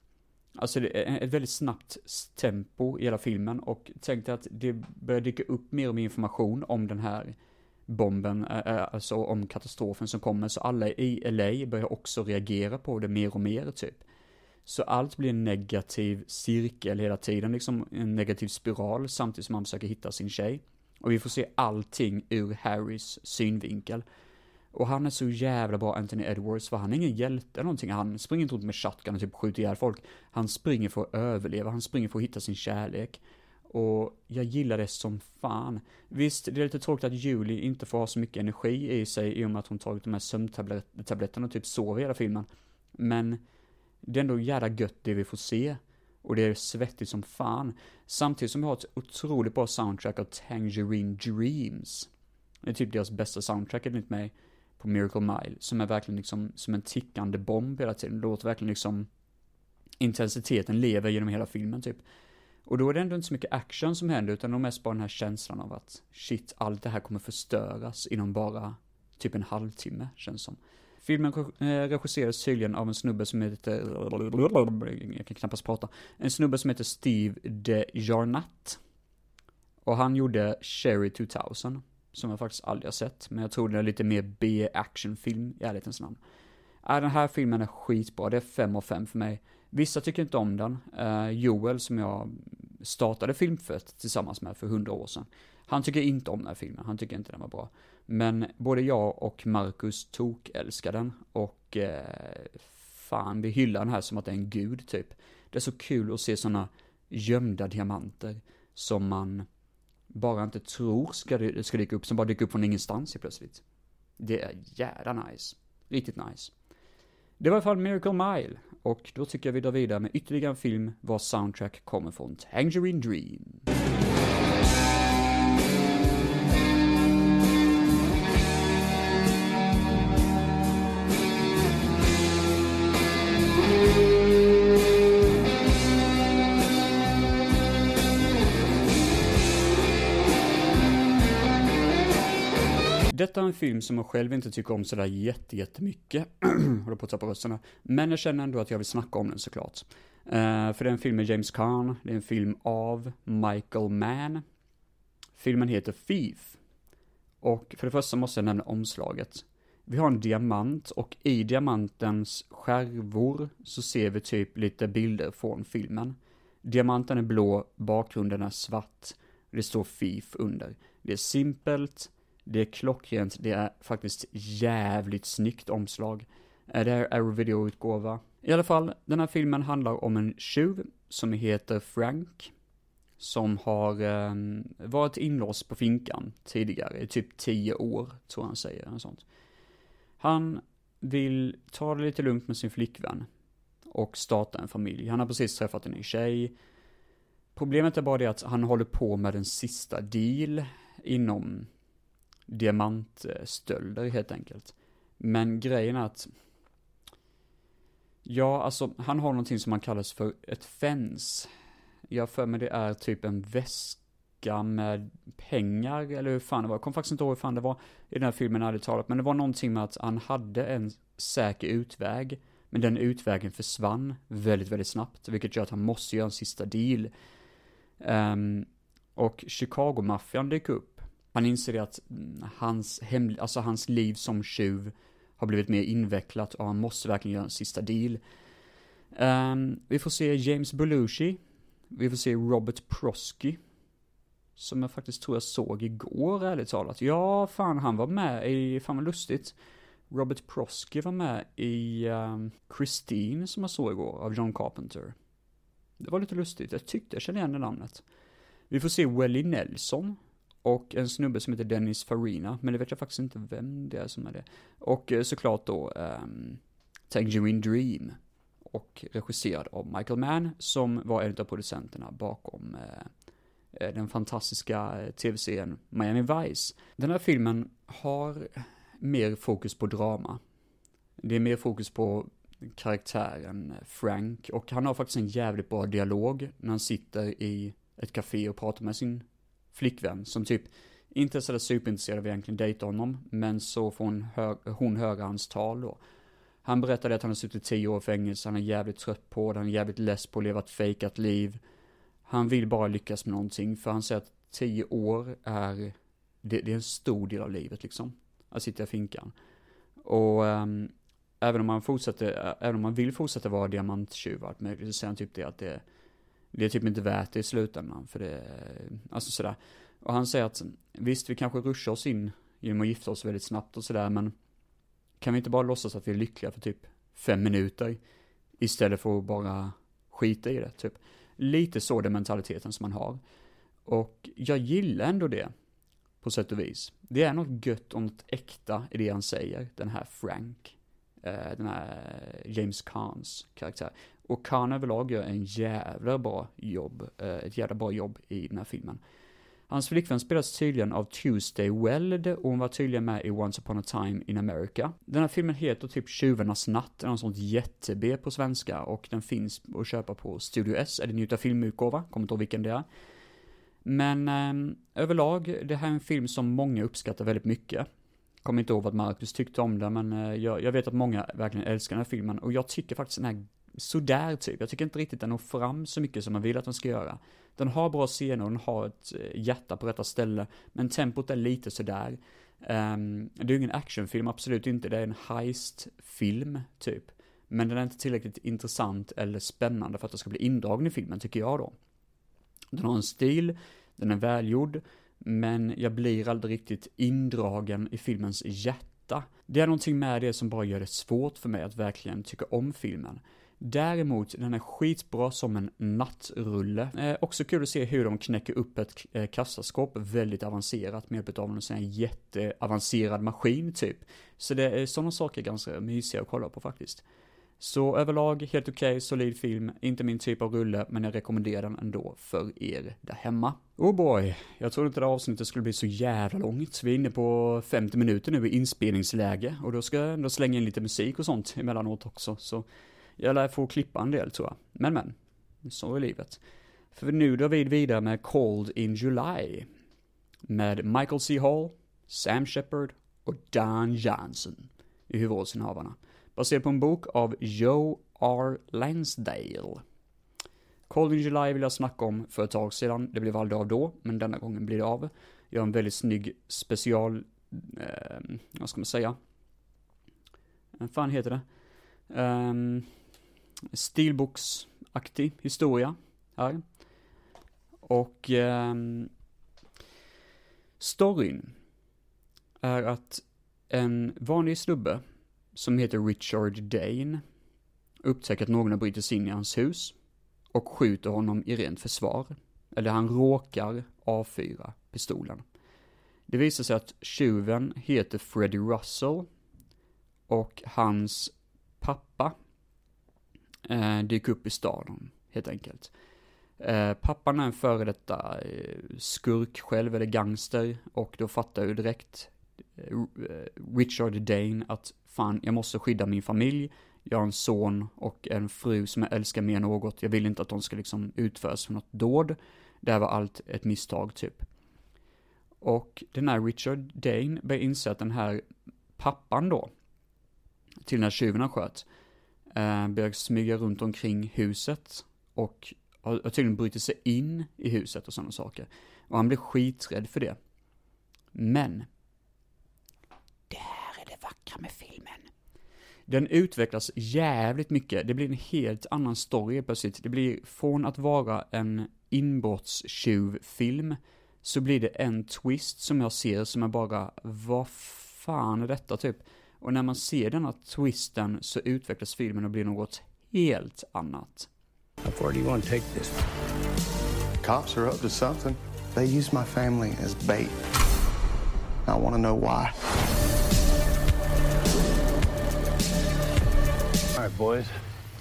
alltså det är ett väldigt snabbt tempo i hela filmen och tänk dig att det börjar dyka upp mer och mer information om den här bomben, eh, eh, alltså om katastrofen som kommer, så alla i LA börjar också reagera på det mer och mer typ. Så allt blir en negativ cirkel hela tiden, liksom en negativ spiral samtidigt som han försöker hitta sin tjej. Och vi får se allting ur Harrys synvinkel. Och han är så jävla bra, Anthony Edwards, för han är ingen hjälte eller någonting. Han springer inte runt med shotgun och typ skjuter ihjäl folk. Han springer för att överleva, han springer för att hitta sin kärlek. Och jag gillar det som fan. Visst, det är lite tråkigt att Julie inte får ha så mycket energi i sig i och med att hon tagit de här sömntabletterna och typ sover hela filmen. Men det är ändå jävla gött det vi får se. Och det är svettigt som fan. Samtidigt som vi har ett otroligt bra soundtrack av Tangerine Dreams. Det är typ deras bästa soundtrack enligt mig på Miracle Mile. Som är verkligen liksom som en tickande bomb hela tiden. Det låter verkligen liksom intensiteten lever genom hela filmen typ. Och då är det ändå inte så mycket action som händer utan de mest bara den här känslan av att shit, allt det här kommer förstöras inom bara typ en halvtimme känns som. Filmen eh, regisseras tydligen av en snubbe som heter, jag kan knappast prata, en snubbe som heter Steve de Jarnat. Och han gjorde Cherry 2000, som jag faktiskt aldrig har sett, men jag tror det är lite mer B-actionfilm i ärlighetens namn. Äh, den här filmen är skitbra, det är fem av fem för mig. Vissa tycker inte om den. Uh, Joel, som jag startade Filmfett tillsammans med för hundra år sedan, han tycker inte om den här filmen, han tycker inte den var bra. Men både jag och Marcus tok älskar den och eh, fan, vi hyllar den här som att det är en gud typ. Det är så kul att se sådana gömda diamanter som man bara inte tror ska, ska dyka upp, som bara dyker upp från ingenstans helt plötsligt. Det är jävla nice. Riktigt nice. Det var i alla fall Miracle Mile, och då tycker jag vi drar vidare med ytterligare en film vars soundtrack kommer från Tangerine Dream. Detta är en film som jag själv inte tycker om sådär jätte, jättemycket. Håller på att tappa rösterna. Men jag känner ändå att jag vill snacka om den såklart. Uh, för det är en film med James Caan, det är en film av Michael Mann. Filmen heter Thief. Och för det första måste jag nämna omslaget. Vi har en diamant och i diamantens skärvor så ser vi typ lite bilder från filmen. Diamanten är blå, bakgrunden är svart. Det står Thief under. Det är simpelt, det är klockrent, det är faktiskt jävligt snyggt omslag. Det är aerovideo-utgåva. I alla fall, den här filmen handlar om en tjuv som heter Frank. Som har eh, varit inlåst på finkan tidigare, i typ 10 år, tror han säger, eller sånt. Han vill ta det lite lugnt med sin flickvän. Och starta en familj. Han har precis träffat en ny tjej. Problemet är bara det att han håller på med en sista deal inom diamantstölder helt enkelt. Men grejen är att, ja alltså han har någonting som man kallas för ett fens. Jag har för mig det är typ en väska med pengar, eller hur fan det var. Jag kommer faktiskt inte ihåg hur fan det var i den här filmen ärligt talat. Men det var någonting med att han hade en säker utväg. Men den utvägen försvann väldigt, väldigt snabbt. Vilket gör att han måste göra en sista deal. Um, och Chicago-maffian dyker upp. Han inser att mm, hans, hem, alltså hans liv som tjuv har blivit mer invecklat och han måste verkligen göra en sista deal. Um, vi får se James Belushi. Vi får se Robert Prosky. Som jag faktiskt tror jag såg igår, ärligt talat. Ja, fan, han var med i, fan vad lustigt. Robert Prosky var med i um, Christine, som jag såg igår, av John Carpenter. Det var lite lustigt, jag tyckte jag kände igen det namnet. Vi får se Welly Nelson, och en snubbe som heter Dennis Farina, men det vet jag faktiskt inte vem det är som är det. Och eh, såklart då ehm, um, Tangerine Dream. och regisserad av Michael Mann som var en av producenterna bakom eh, eh den fantastiska eh, tv-serien Miami Vice. Den här filmen har mer fokus på drama. Det är mer fokus på karaktären Frank och han har faktiskt en jävligt bra dialog när han sitter i ett café och pratar med sin flickvän som typ inte är sådär superintresserad av egentligen dejta honom, men så får hon, hö hon höra hans tal då. Han berättade att han har suttit tio år i fängelse, han är jävligt trött på det, han är jävligt less på att leva ett fejkat liv. Han vill bara lyckas med någonting, för han säger att tio år är, det, det är en stor del av livet liksom. Att sitta i finkan. Och um, även om man fortsätter, även om man vill fortsätta vara diamanttjuv allt möjligt, så säger han typ det att det, det är typ inte värt det i slutändan, för det, eh, alltså sådär. Och han säger att visst, vi kanske ruschar oss in genom att gifta oss väldigt snabbt och sådär, men kan vi inte bara låtsas att vi är lyckliga för typ fem minuter istället för att bara skita i det, typ. Lite så den mentaliteten som man har. Och jag gillar ändå det, på sätt och vis. Det är något gött och något äkta i det han säger, den här Frank. Eh, den här eh, James Kahns karaktär. Och Khan överlag gör en jävla bra jobb, eh, ett jävla bra jobb i den här filmen. Hans flickvän spelas tydligen av Tuesday Weld och hon var tydligen med i Once upon a time in America. Den här filmen heter typ Tjuvarnas natt, eller något sånt jätte-B på svenska och den finns att köpa på Studio S, eller Njuta filmutgåva, kommer inte ihåg vilken det är. Men eh, överlag, det här är en film som många uppskattar väldigt mycket. Kommer inte ihåg vad Marcus tyckte om den, men eh, jag, jag vet att många verkligen älskar den här filmen och jag tycker faktiskt den här sådär typ. Jag tycker inte riktigt den når fram så mycket som man vill att den ska göra. Den har bra scener och den har ett eh, hjärta på rätta ställe, men tempot är lite sådär. Um, det är ju ingen actionfilm, absolut inte. Det är en heist-film, typ. Men den är inte tillräckligt intressant eller spännande för att den ska bli indragen i filmen, tycker jag då. Den har en stil, den är välgjord, men jag blir aldrig riktigt indragen i filmens hjärta. Det är någonting med det som bara gör det svårt för mig att verkligen tycka om filmen. Däremot, den är skitbra som en nattrulle. Eh, också kul att se hur de knäcker upp ett eh, kassaskåp väldigt avancerat med hjälp av en sån här jätteavancerad maskin typ. Så det är sådana saker ganska mysiga att kolla på faktiskt. Så överlag helt okej, okay, solid film, inte min typ av rulle, men jag rekommenderar den ändå för er där hemma. Oh boy, jag trodde inte det här avsnittet skulle bli så jävla långt. Vi är inne på 50 minuter nu i inspelningsläge och då ska jag ändå slänga in lite musik och sånt emellanåt också, så jag lär få klippa en del tror jag. Men men, så är livet. För nu drar vi vidare med Cold in July. Med Michael C. Hall, Sam Shepard och Dan Johnson i huvudrollsinnehavarna. Baserat på en bok av Joe R. Lansdale. Cold in July vill jag snacka om för ett tag sedan. Det blev aldrig av då, men denna gången blir det av. Jag har en väldigt snygg special, eh, vad ska man säga? Vad fan heter det? Um, stilboksaktig historia här. Och eh, storyn är att en vanlig snubbe som heter Richard Dane upptäcker att någon har brutit sig in i hans hus och skjuter honom i rent försvar. Eller han råkar avfyra pistolen. Det visar sig att tjuven heter Freddie Russell och hans pappa eh, dyka upp i staden, helt enkelt. Eh, pappan är en före detta eh, skurk själv, eller gangster, och då fattar ju direkt eh, Richard Dane att fan, jag måste skydda min familj, jag har en son och en fru som jag älskar mer än något, jag vill inte att de ska liksom utföras för något dåd. Det här var allt ett misstag, typ. Och den här Richard Dane börjar inse att den här pappan då, till när tjuven han sköt, eh, börjar smyga runt omkring huset och har, har tydligen brutit sig in i huset och sådana saker. Och han blir skiträdd för det. Men, det här är det vackra med filmen. Den utvecklas jävligt mycket, det blir en helt annan story plötsligt. Det blir från att vara en inbrottstjuvfilm, så blir det en twist som jag ser som är bara, vad fan är detta typ? Och när man ser denna twisten så utvecklas filmen och blir något helt annat. How far do you want to take this? Cops are up to something. They use my family as bait. I want to know why. All right, boys.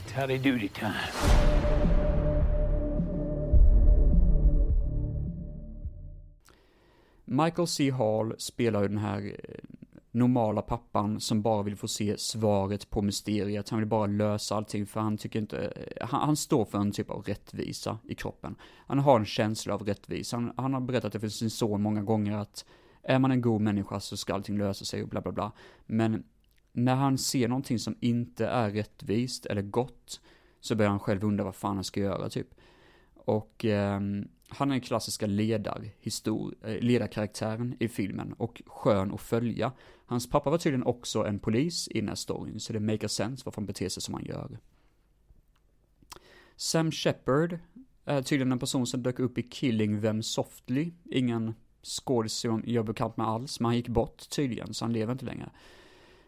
It's howdy doody time. Michael C. Hall spelar ju den här eh, normala pappan som bara vill få se svaret på mysteriet. Han vill bara lösa allting för han tycker inte, han, han står för en typ av rättvisa i kroppen. Han har en känsla av rättvisa. Han, han har berättat det för sin son många gånger att är man en god människa så ska allting lösa sig och bla bla bla. Men när han ser någonting som inte är rättvist eller gott så börjar han själv undra vad fan han ska göra typ. Och eh, han är den klassiska ledarhistor- eh, ledarkaraktären i filmen och skön att följa. Hans pappa var tydligen också en polis i den här storyn, så det 'makes sense varför han beter sig som han gör. Sam Shepard är tydligen en person som dök upp i Killing Them Softly. Ingen skådis jag är bekant med alls, men han gick bort tydligen, så han lever inte längre.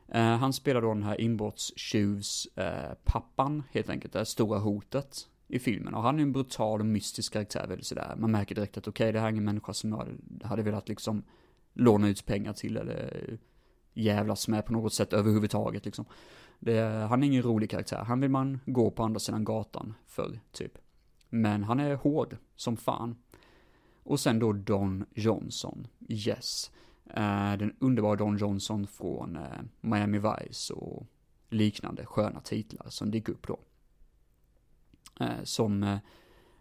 Eh, han spelar då den här inbrottstjuvs eh, pappan, helt enkelt, det stora hotet i filmen. Och han är en brutal och mystisk karaktär, väldigt sådär. Man märker direkt att okej, det här är ingen människa som jag hade, hade velat liksom låna ut pengar till eller jävlas med på något sätt överhuvudtaget liksom. Det, han är ingen rolig karaktär, han vill man gå på andra sidan gatan för, typ. Men han är hård som fan. Och sen då Don Johnson, yes. Eh, den underbara Don Johnson från eh, Miami Vice och liknande sköna titlar som dyker upp då. Eh, som, eh,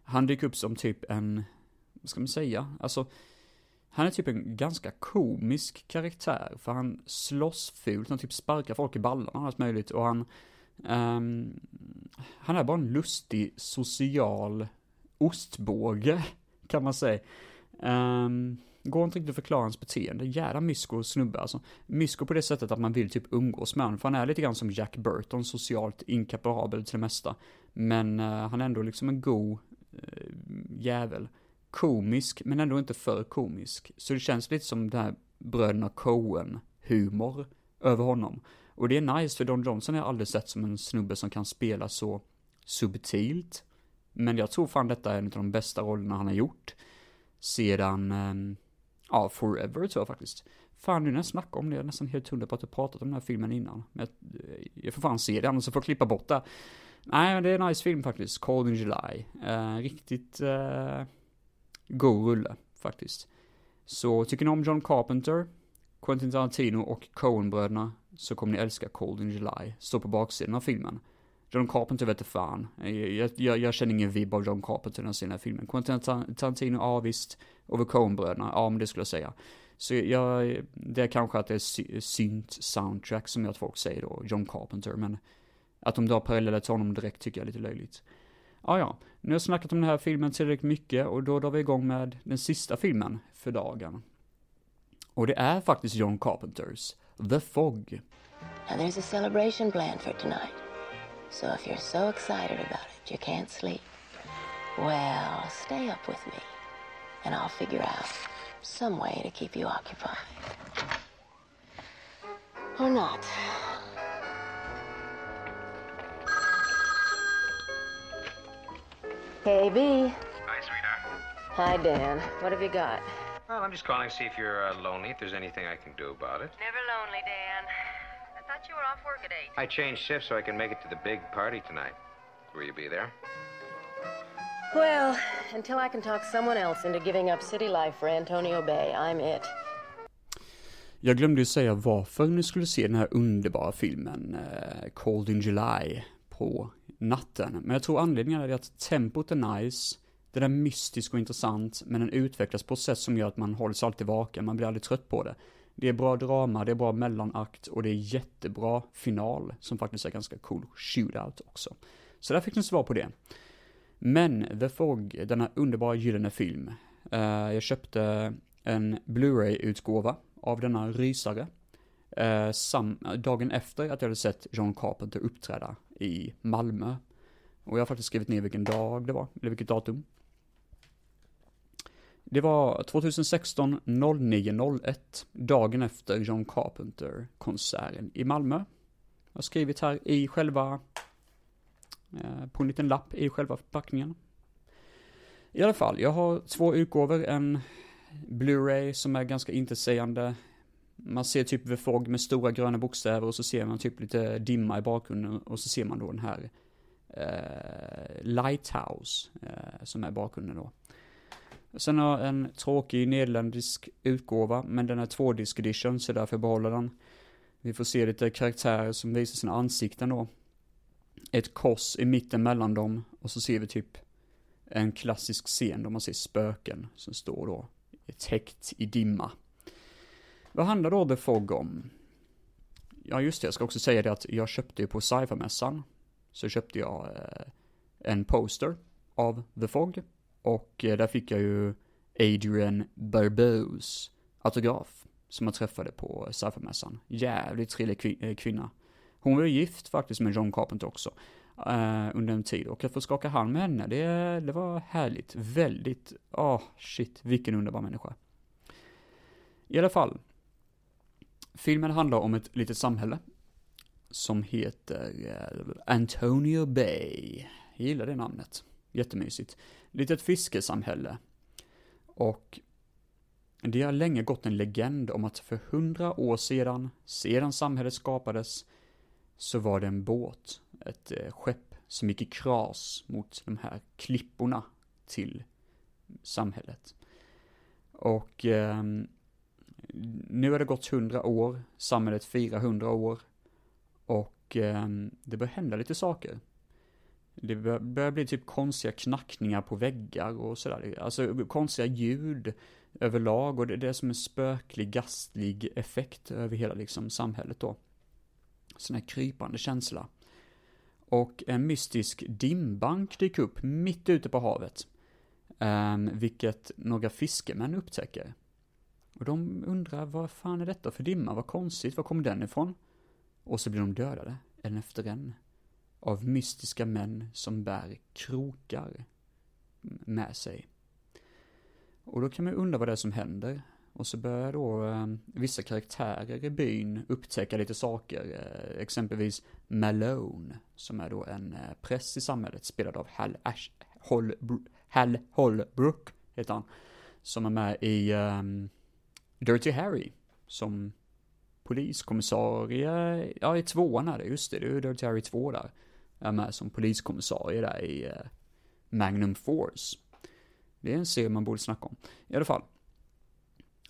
han dyker upp som typ en, vad ska man säga, alltså, han är typ en ganska komisk karaktär, för han slåss fult, han typ sparkar folk i ballarna och allt möjligt, och han, um, han är bara en lustig social ostbåge, kan man säga. Um, går inte riktigt att förklara hans beteende. Jävla mysko snubbe alltså. Mysko på det sättet att man vill typ umgås med honom. För han är lite grann som Jack Burton, socialt inkapabel till det mesta. Men uh, han är ändå liksom en god uh, eh, jävel. Komisk, men ändå inte för komisk. Så det känns lite som den här bröderna Coen-humor över honom. Och det är nice, för Don Johnson har jag aldrig sett som en snubbe som kan spela så subtilt. Men jag tror fan detta är en av de bästa rollerna han har gjort. Sedan, um, ja, Forever tror jag faktiskt. Fan, nu när jag snackar om det, jag är nästan helt hundra på att jag pratat om den här filmen innan. Men jag, eh, jag får fan se det, annars får jag klippa bort det. Nej, men det är en nice film faktiskt. Cold in July. Eh, riktigt eh, god rulle, faktiskt. Så tycker ni om John Carpenter, Quentin Tarantino och Coen-bröderna så kommer ni älska Cold in July. Står på baksidan av filmen. John Carpenter vet fan. Jag, jag, jag känner ingen vibb av John Carpenter i den här filmen. Quentin Tarantino, ja visst. Och Coen-bröderna, ja men det skulle jag säga. Så jag, det är kanske att det är synt soundtrack som jag att folk säger då John Carpenter, men att de drar paralleller till honom direkt tycker jag är lite löjligt. Ja, ja. Nu har jag snackat om den här filmen tillräckligt mycket och då drar vi igång med den sista filmen för dagen. Och det är faktiskt John Carpenters The Fog. Now there's a celebration planned for tonight. So if you're so excited about it you can't sleep, well, stay up with me and I'll figure out some way to keep you occupied. Or not. Hey, B. Hi, sweetheart. Hi, Dan. What have you got? Well, I'm just calling to see if you're uh, lonely, if there's anything I can do about it. Never lonely, Dan. I thought you were off work at 8. I changed shifts so I can make it to the big party tonight. Will you be there? Well, until I can talk someone else into giving up city life for Antonio Bay, I'm it. Jag glömde ju säga varför ni skulle se den här underbara filmen eh, Cold in July på natten. Men jag tror anledningen är att tempot är nice, den är mystisk och intressant, men den utvecklas på ett sätt som gör att man håller sig alltid vaken, man blir aldrig trött på det. Det är bra drama, det är bra mellanakt och det är jättebra final, som faktiskt är ganska cool shootout också. Så där fick ni svar på det. Men The Fog, denna underbara gyllene film. Eh, jag köpte en Blu-ray-utgåva av denna rysare. Eh, sam, dagen efter att jag hade sett John Carpenter uppträda i Malmö. Och jag har faktiskt skrivit ner vilken dag det var, eller vilket datum. Det var 2016 09.01, dagen efter John Carpenter-konserten i Malmö. Jag har skrivit här i själva, eh, på en liten lapp i själva förpackningen. I alla fall, jag har två utgåvor, en Blu-ray som är ganska intetsägande. Man ser typ The Fog med stora gröna bokstäver och så ser man typ lite dimma i bakgrunden och så ser man då den här eh, Lighthouse, eh, som är bakgrunden då. Sen har jag en tråkig nederländsk utgåva, men den är tvådisk edition, så därför behåller den. Vi får se lite karaktärer som visar sina ansikten då. Ett kors i mitten mellan dem, och så ser vi typ en klassisk scen där man ser spöken som står då täckt i dimma. Vad handlar då The Fog om? Ja, just det, jag ska också säga det att jag köpte ju på sci-fi-mässan, så köpte jag eh, en poster av The Fog, och eh, där fick jag ju Adrian Barbeaus autograf, som jag träffade på Saffermässan. Jävligt trevlig kvin- eh, kvinna. Hon var ju gift faktiskt med John Carpenter också, eh, under en tid, och att få skaka hand med henne, det, det var härligt. Väldigt, åh, oh, shit, vilken underbar människa. I alla fall, filmen handlar om ett litet samhälle som heter eh, Antonio Bay. Jag gillar det namnet. Jättemysigt. Litet fiskesamhälle. Och det har länge gått en legend om att för hundra år sedan, sedan samhället skapades, så var det en båt, ett eh, skepp, som gick i kras mot de här klipporna till samhället. Och eh, nu har det gått hundra år, samhället firar hundra år, och eh, det börjar hända lite saker. Det börjar bli typ konstiga knackningar på väggar och sådär. Alltså konstiga ljud överlag och det är som en spöklig, gastlig effekt över hela liksom samhället då. Sån här krypande känsla. Och en mystisk dimbank dyker upp mitt ute på havet. Um, vilket några fiskemän upptäcker. Och de undrar, vad fan är detta för dimma? Vad konstigt, var kommer den ifrån? Och så blir de dödade, en efter en av mystiska män som bär krokar med sig. Och då kan man undra vad det är som händer. Och så börjar då eh, vissa karaktärer i byn upptäcka lite saker. Eh, exempelvis Malone, som är då en eh, präst i samhället, spelad av Hal, Ash, Hall Hal Holbrook, heter han. Som är med i um, Dirty Harry, som poliskommissarie, ja i tvåan är det, just det, det är ju Dirty Harry 2 där är med som poliskommissarie där i eh, Magnum Force. Det är en serie man borde snacka om. I alla fall.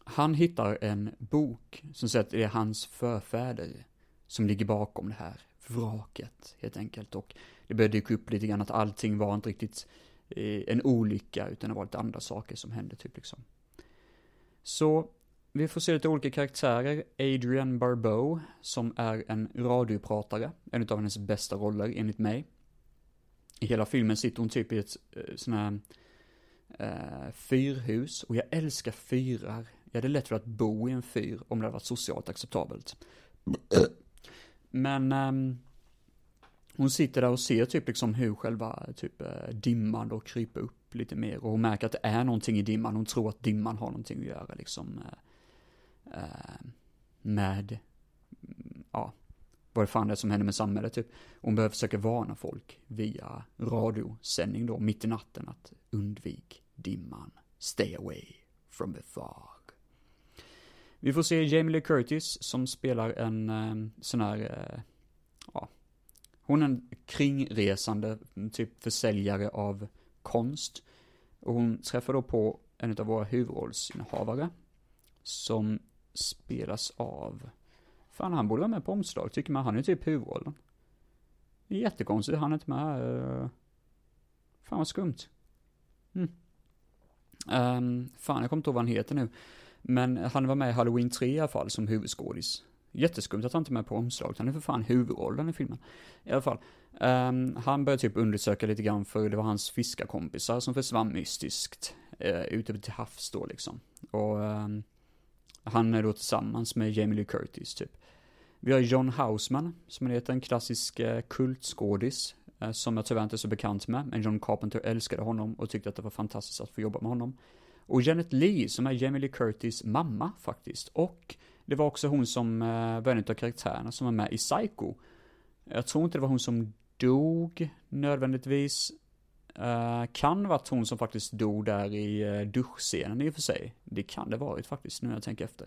Han hittar en bok som säger att det är hans förfäder som ligger bakom det här vraket, helt enkelt. Och det börjar dyka upp lite grann att allting var inte riktigt eh, en olycka, utan det var lite andra saker som hände, typ liksom. Så vi får se lite olika karaktärer. Adrian Barbeau, som är en radiopratare, en av hennes bästa roller enligt mig. I hela filmen sitter hon typ i ett eh, sån här eh, fyrhus, och jag älskar fyrar. Jag hade lätt för att bo i en fyr om det hade varit socialt acceptabelt. Men eh, hon sitter där och ser typ liksom hur själva typ eh, dimman då kryper upp lite mer och hon märker att det är någonting i dimman. Hon tror att dimman har någonting att göra liksom eh, eh, med, ja, vad det fan det är som händer med samhället typ. Hon behöver försöka varna folk via radiosändning då, mitt i natten, att undvik dimman. Stay away from the fog. Vi får se Jamie Lee Curtis som spelar en eh, sån här, eh, ja, hon är en kringresande typ försäljare av konst. Och hon träffar då på en av våra huvudrollsinnehavare. Som spelas av... Fan, han borde vara med på omslag, tycker man. Han är typ huvudrollen. Det är jättekonstigt, han är inte med. här. Fan vad skumt. Mm. Um, fan, jag kommer inte ihåg vad han heter nu. Men han var med i Halloween 3 i alla fall, som huvudskådis. Jätteskumt att han inte är med på omslaget, han är för fan huvudrollen i filmen. I alla fall. Um, han började typ undersöka lite grann för det var hans fiskarkompisar som försvann mystiskt. Uh, ute till havs då liksom. Och um, han är då tillsammans med Jamie Lee Curtis, typ. Vi har John Houseman, som heter en klassisk eh, kultskådis, eh, som jag tyvärr inte är så bekant med, men John Carpenter älskade honom och tyckte att det var fantastiskt att få jobba med honom. Och Janet Lee, som är Jamie Lee Curtis mamma, faktiskt. Och det var också hon som eh, var en av karaktärerna som var med i Psycho. Jag tror inte det var hon som dog, nödvändigtvis, Uh, kan varit hon som faktiskt dog där i uh, duschscenen i och för sig. Det kan det varit faktiskt, nu när jag tänker efter.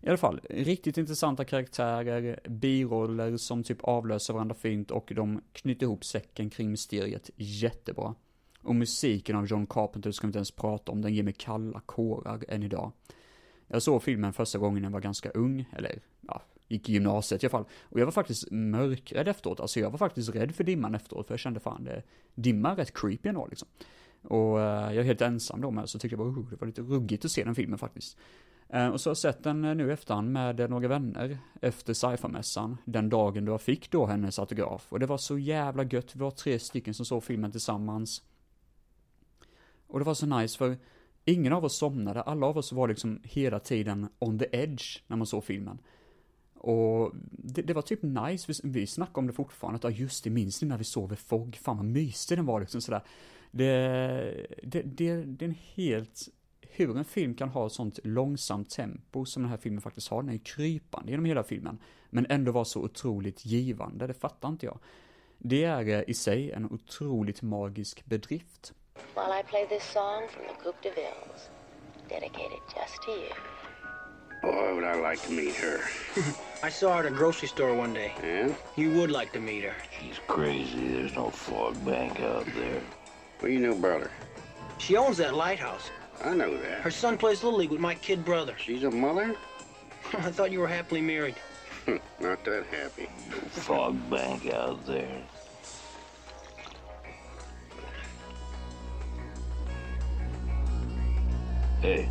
I alla fall, riktigt intressanta karaktärer, biroller som typ avlöser varandra fint och de knyter ihop säcken kring mysteriet jättebra. Och musiken av John Carpenter ska vi inte ens prata om, den ger mig kalla kårar än idag. Jag såg filmen första gången jag var ganska ung, eller ja, gick i gymnasiet i alla fall. Och jag var faktiskt mörkrädd efteråt, alltså jag var faktiskt rädd för dimman efteråt, för jag kände fan det, dimman är rätt creepy ändå liksom. Och eh, jag är helt ensam då med, så tyckte jag bara, oh, det var lite ruggigt att se den filmen faktiskt. Eh, och så har jag sett den eh, nu nu efterhand med några vänner efter sci-fi-mässan, den dagen då jag fick då hennes autograf. Och det var så jävla gött, vi var tre stycken som såg filmen tillsammans. Och det var så nice för ingen av oss somnade, alla av oss var liksom hela tiden on the edge när man såg filmen. Och det, det var typ nice, vi, vi snackade om det fortfarande, att ja just det, minns ni när vi sov i Fog? Fan vad mysig den var liksom sådär. Det, det, det, det är en helt, hur en film kan ha ett sånt långsamt tempo som den här filmen faktiskt har, den är ju krypande genom hela filmen, men ändå vara så otroligt givande, det fattar inte jag. Det är eh, i sig en otroligt magisk bedrift. While I play this song from the Coupe de Villes, dedicated just to you. Boy, would I like to meet her. I saw her at a grocery store one day. And? You would like to meet her. She's crazy. There's no fog bank out there. What do you know about her? She owns that lighthouse. I know that. Her son plays Little League with my kid brother. She's a mother? I thought you were happily married. Not that happy. No fog bank out there. Hey.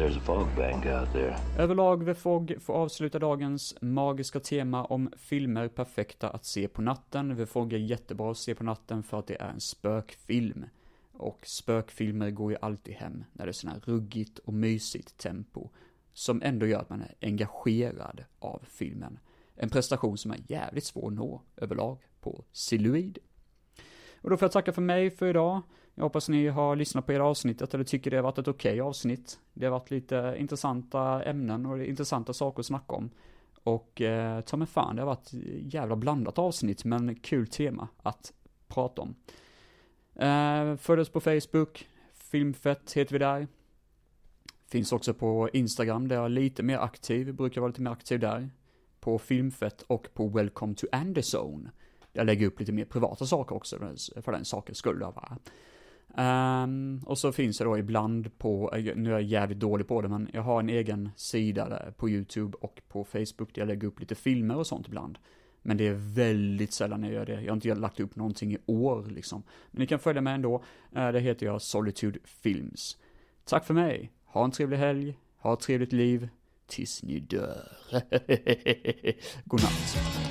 There's a fog bank out there. Överlag The Fog får avsluta dagens magiska tema om filmer perfekta att se på natten. The Fog är jättebra att se på natten för att det är en spökfilm. Och spökfilmer går ju alltid hem när det är sådana här ruggigt och mysigt tempo. Som ändå gör att man är engagerad av filmen. En prestation som är jävligt svår att nå överlag på Siluid. Och då får jag tacka för mig för idag. Jag hoppas ni har lyssnat på era avsnittet eller tycker det har varit ett okej okay avsnitt. Det har varit lite intressanta ämnen och intressanta saker att snacka om. Och eh, ta mig fan, det har varit jävla blandat avsnitt men kul tema att prata om. Eh, följ oss på Facebook, Filmfett heter vi där. Finns också på Instagram där jag är lite mer aktiv, brukar vara lite mer aktiv där. På Filmfett och på Welcome to Anderson. Jag lägger upp lite mer privata saker också för den sakens skull. Va? Um, och så finns det då ibland på, eh, nu är jag jävligt dålig på det, men jag har en egen sida där på YouTube och på Facebook där jag lägger upp lite filmer och sånt ibland. Men det är väldigt sällan jag gör det. Jag har inte lagt upp någonting i år liksom. Men ni kan följa med ändå. Eh, det heter jag Solitude Films. Tack för mig. Ha en trevlig helg. Ha ett trevligt liv. Tills ni dör. Godnatt.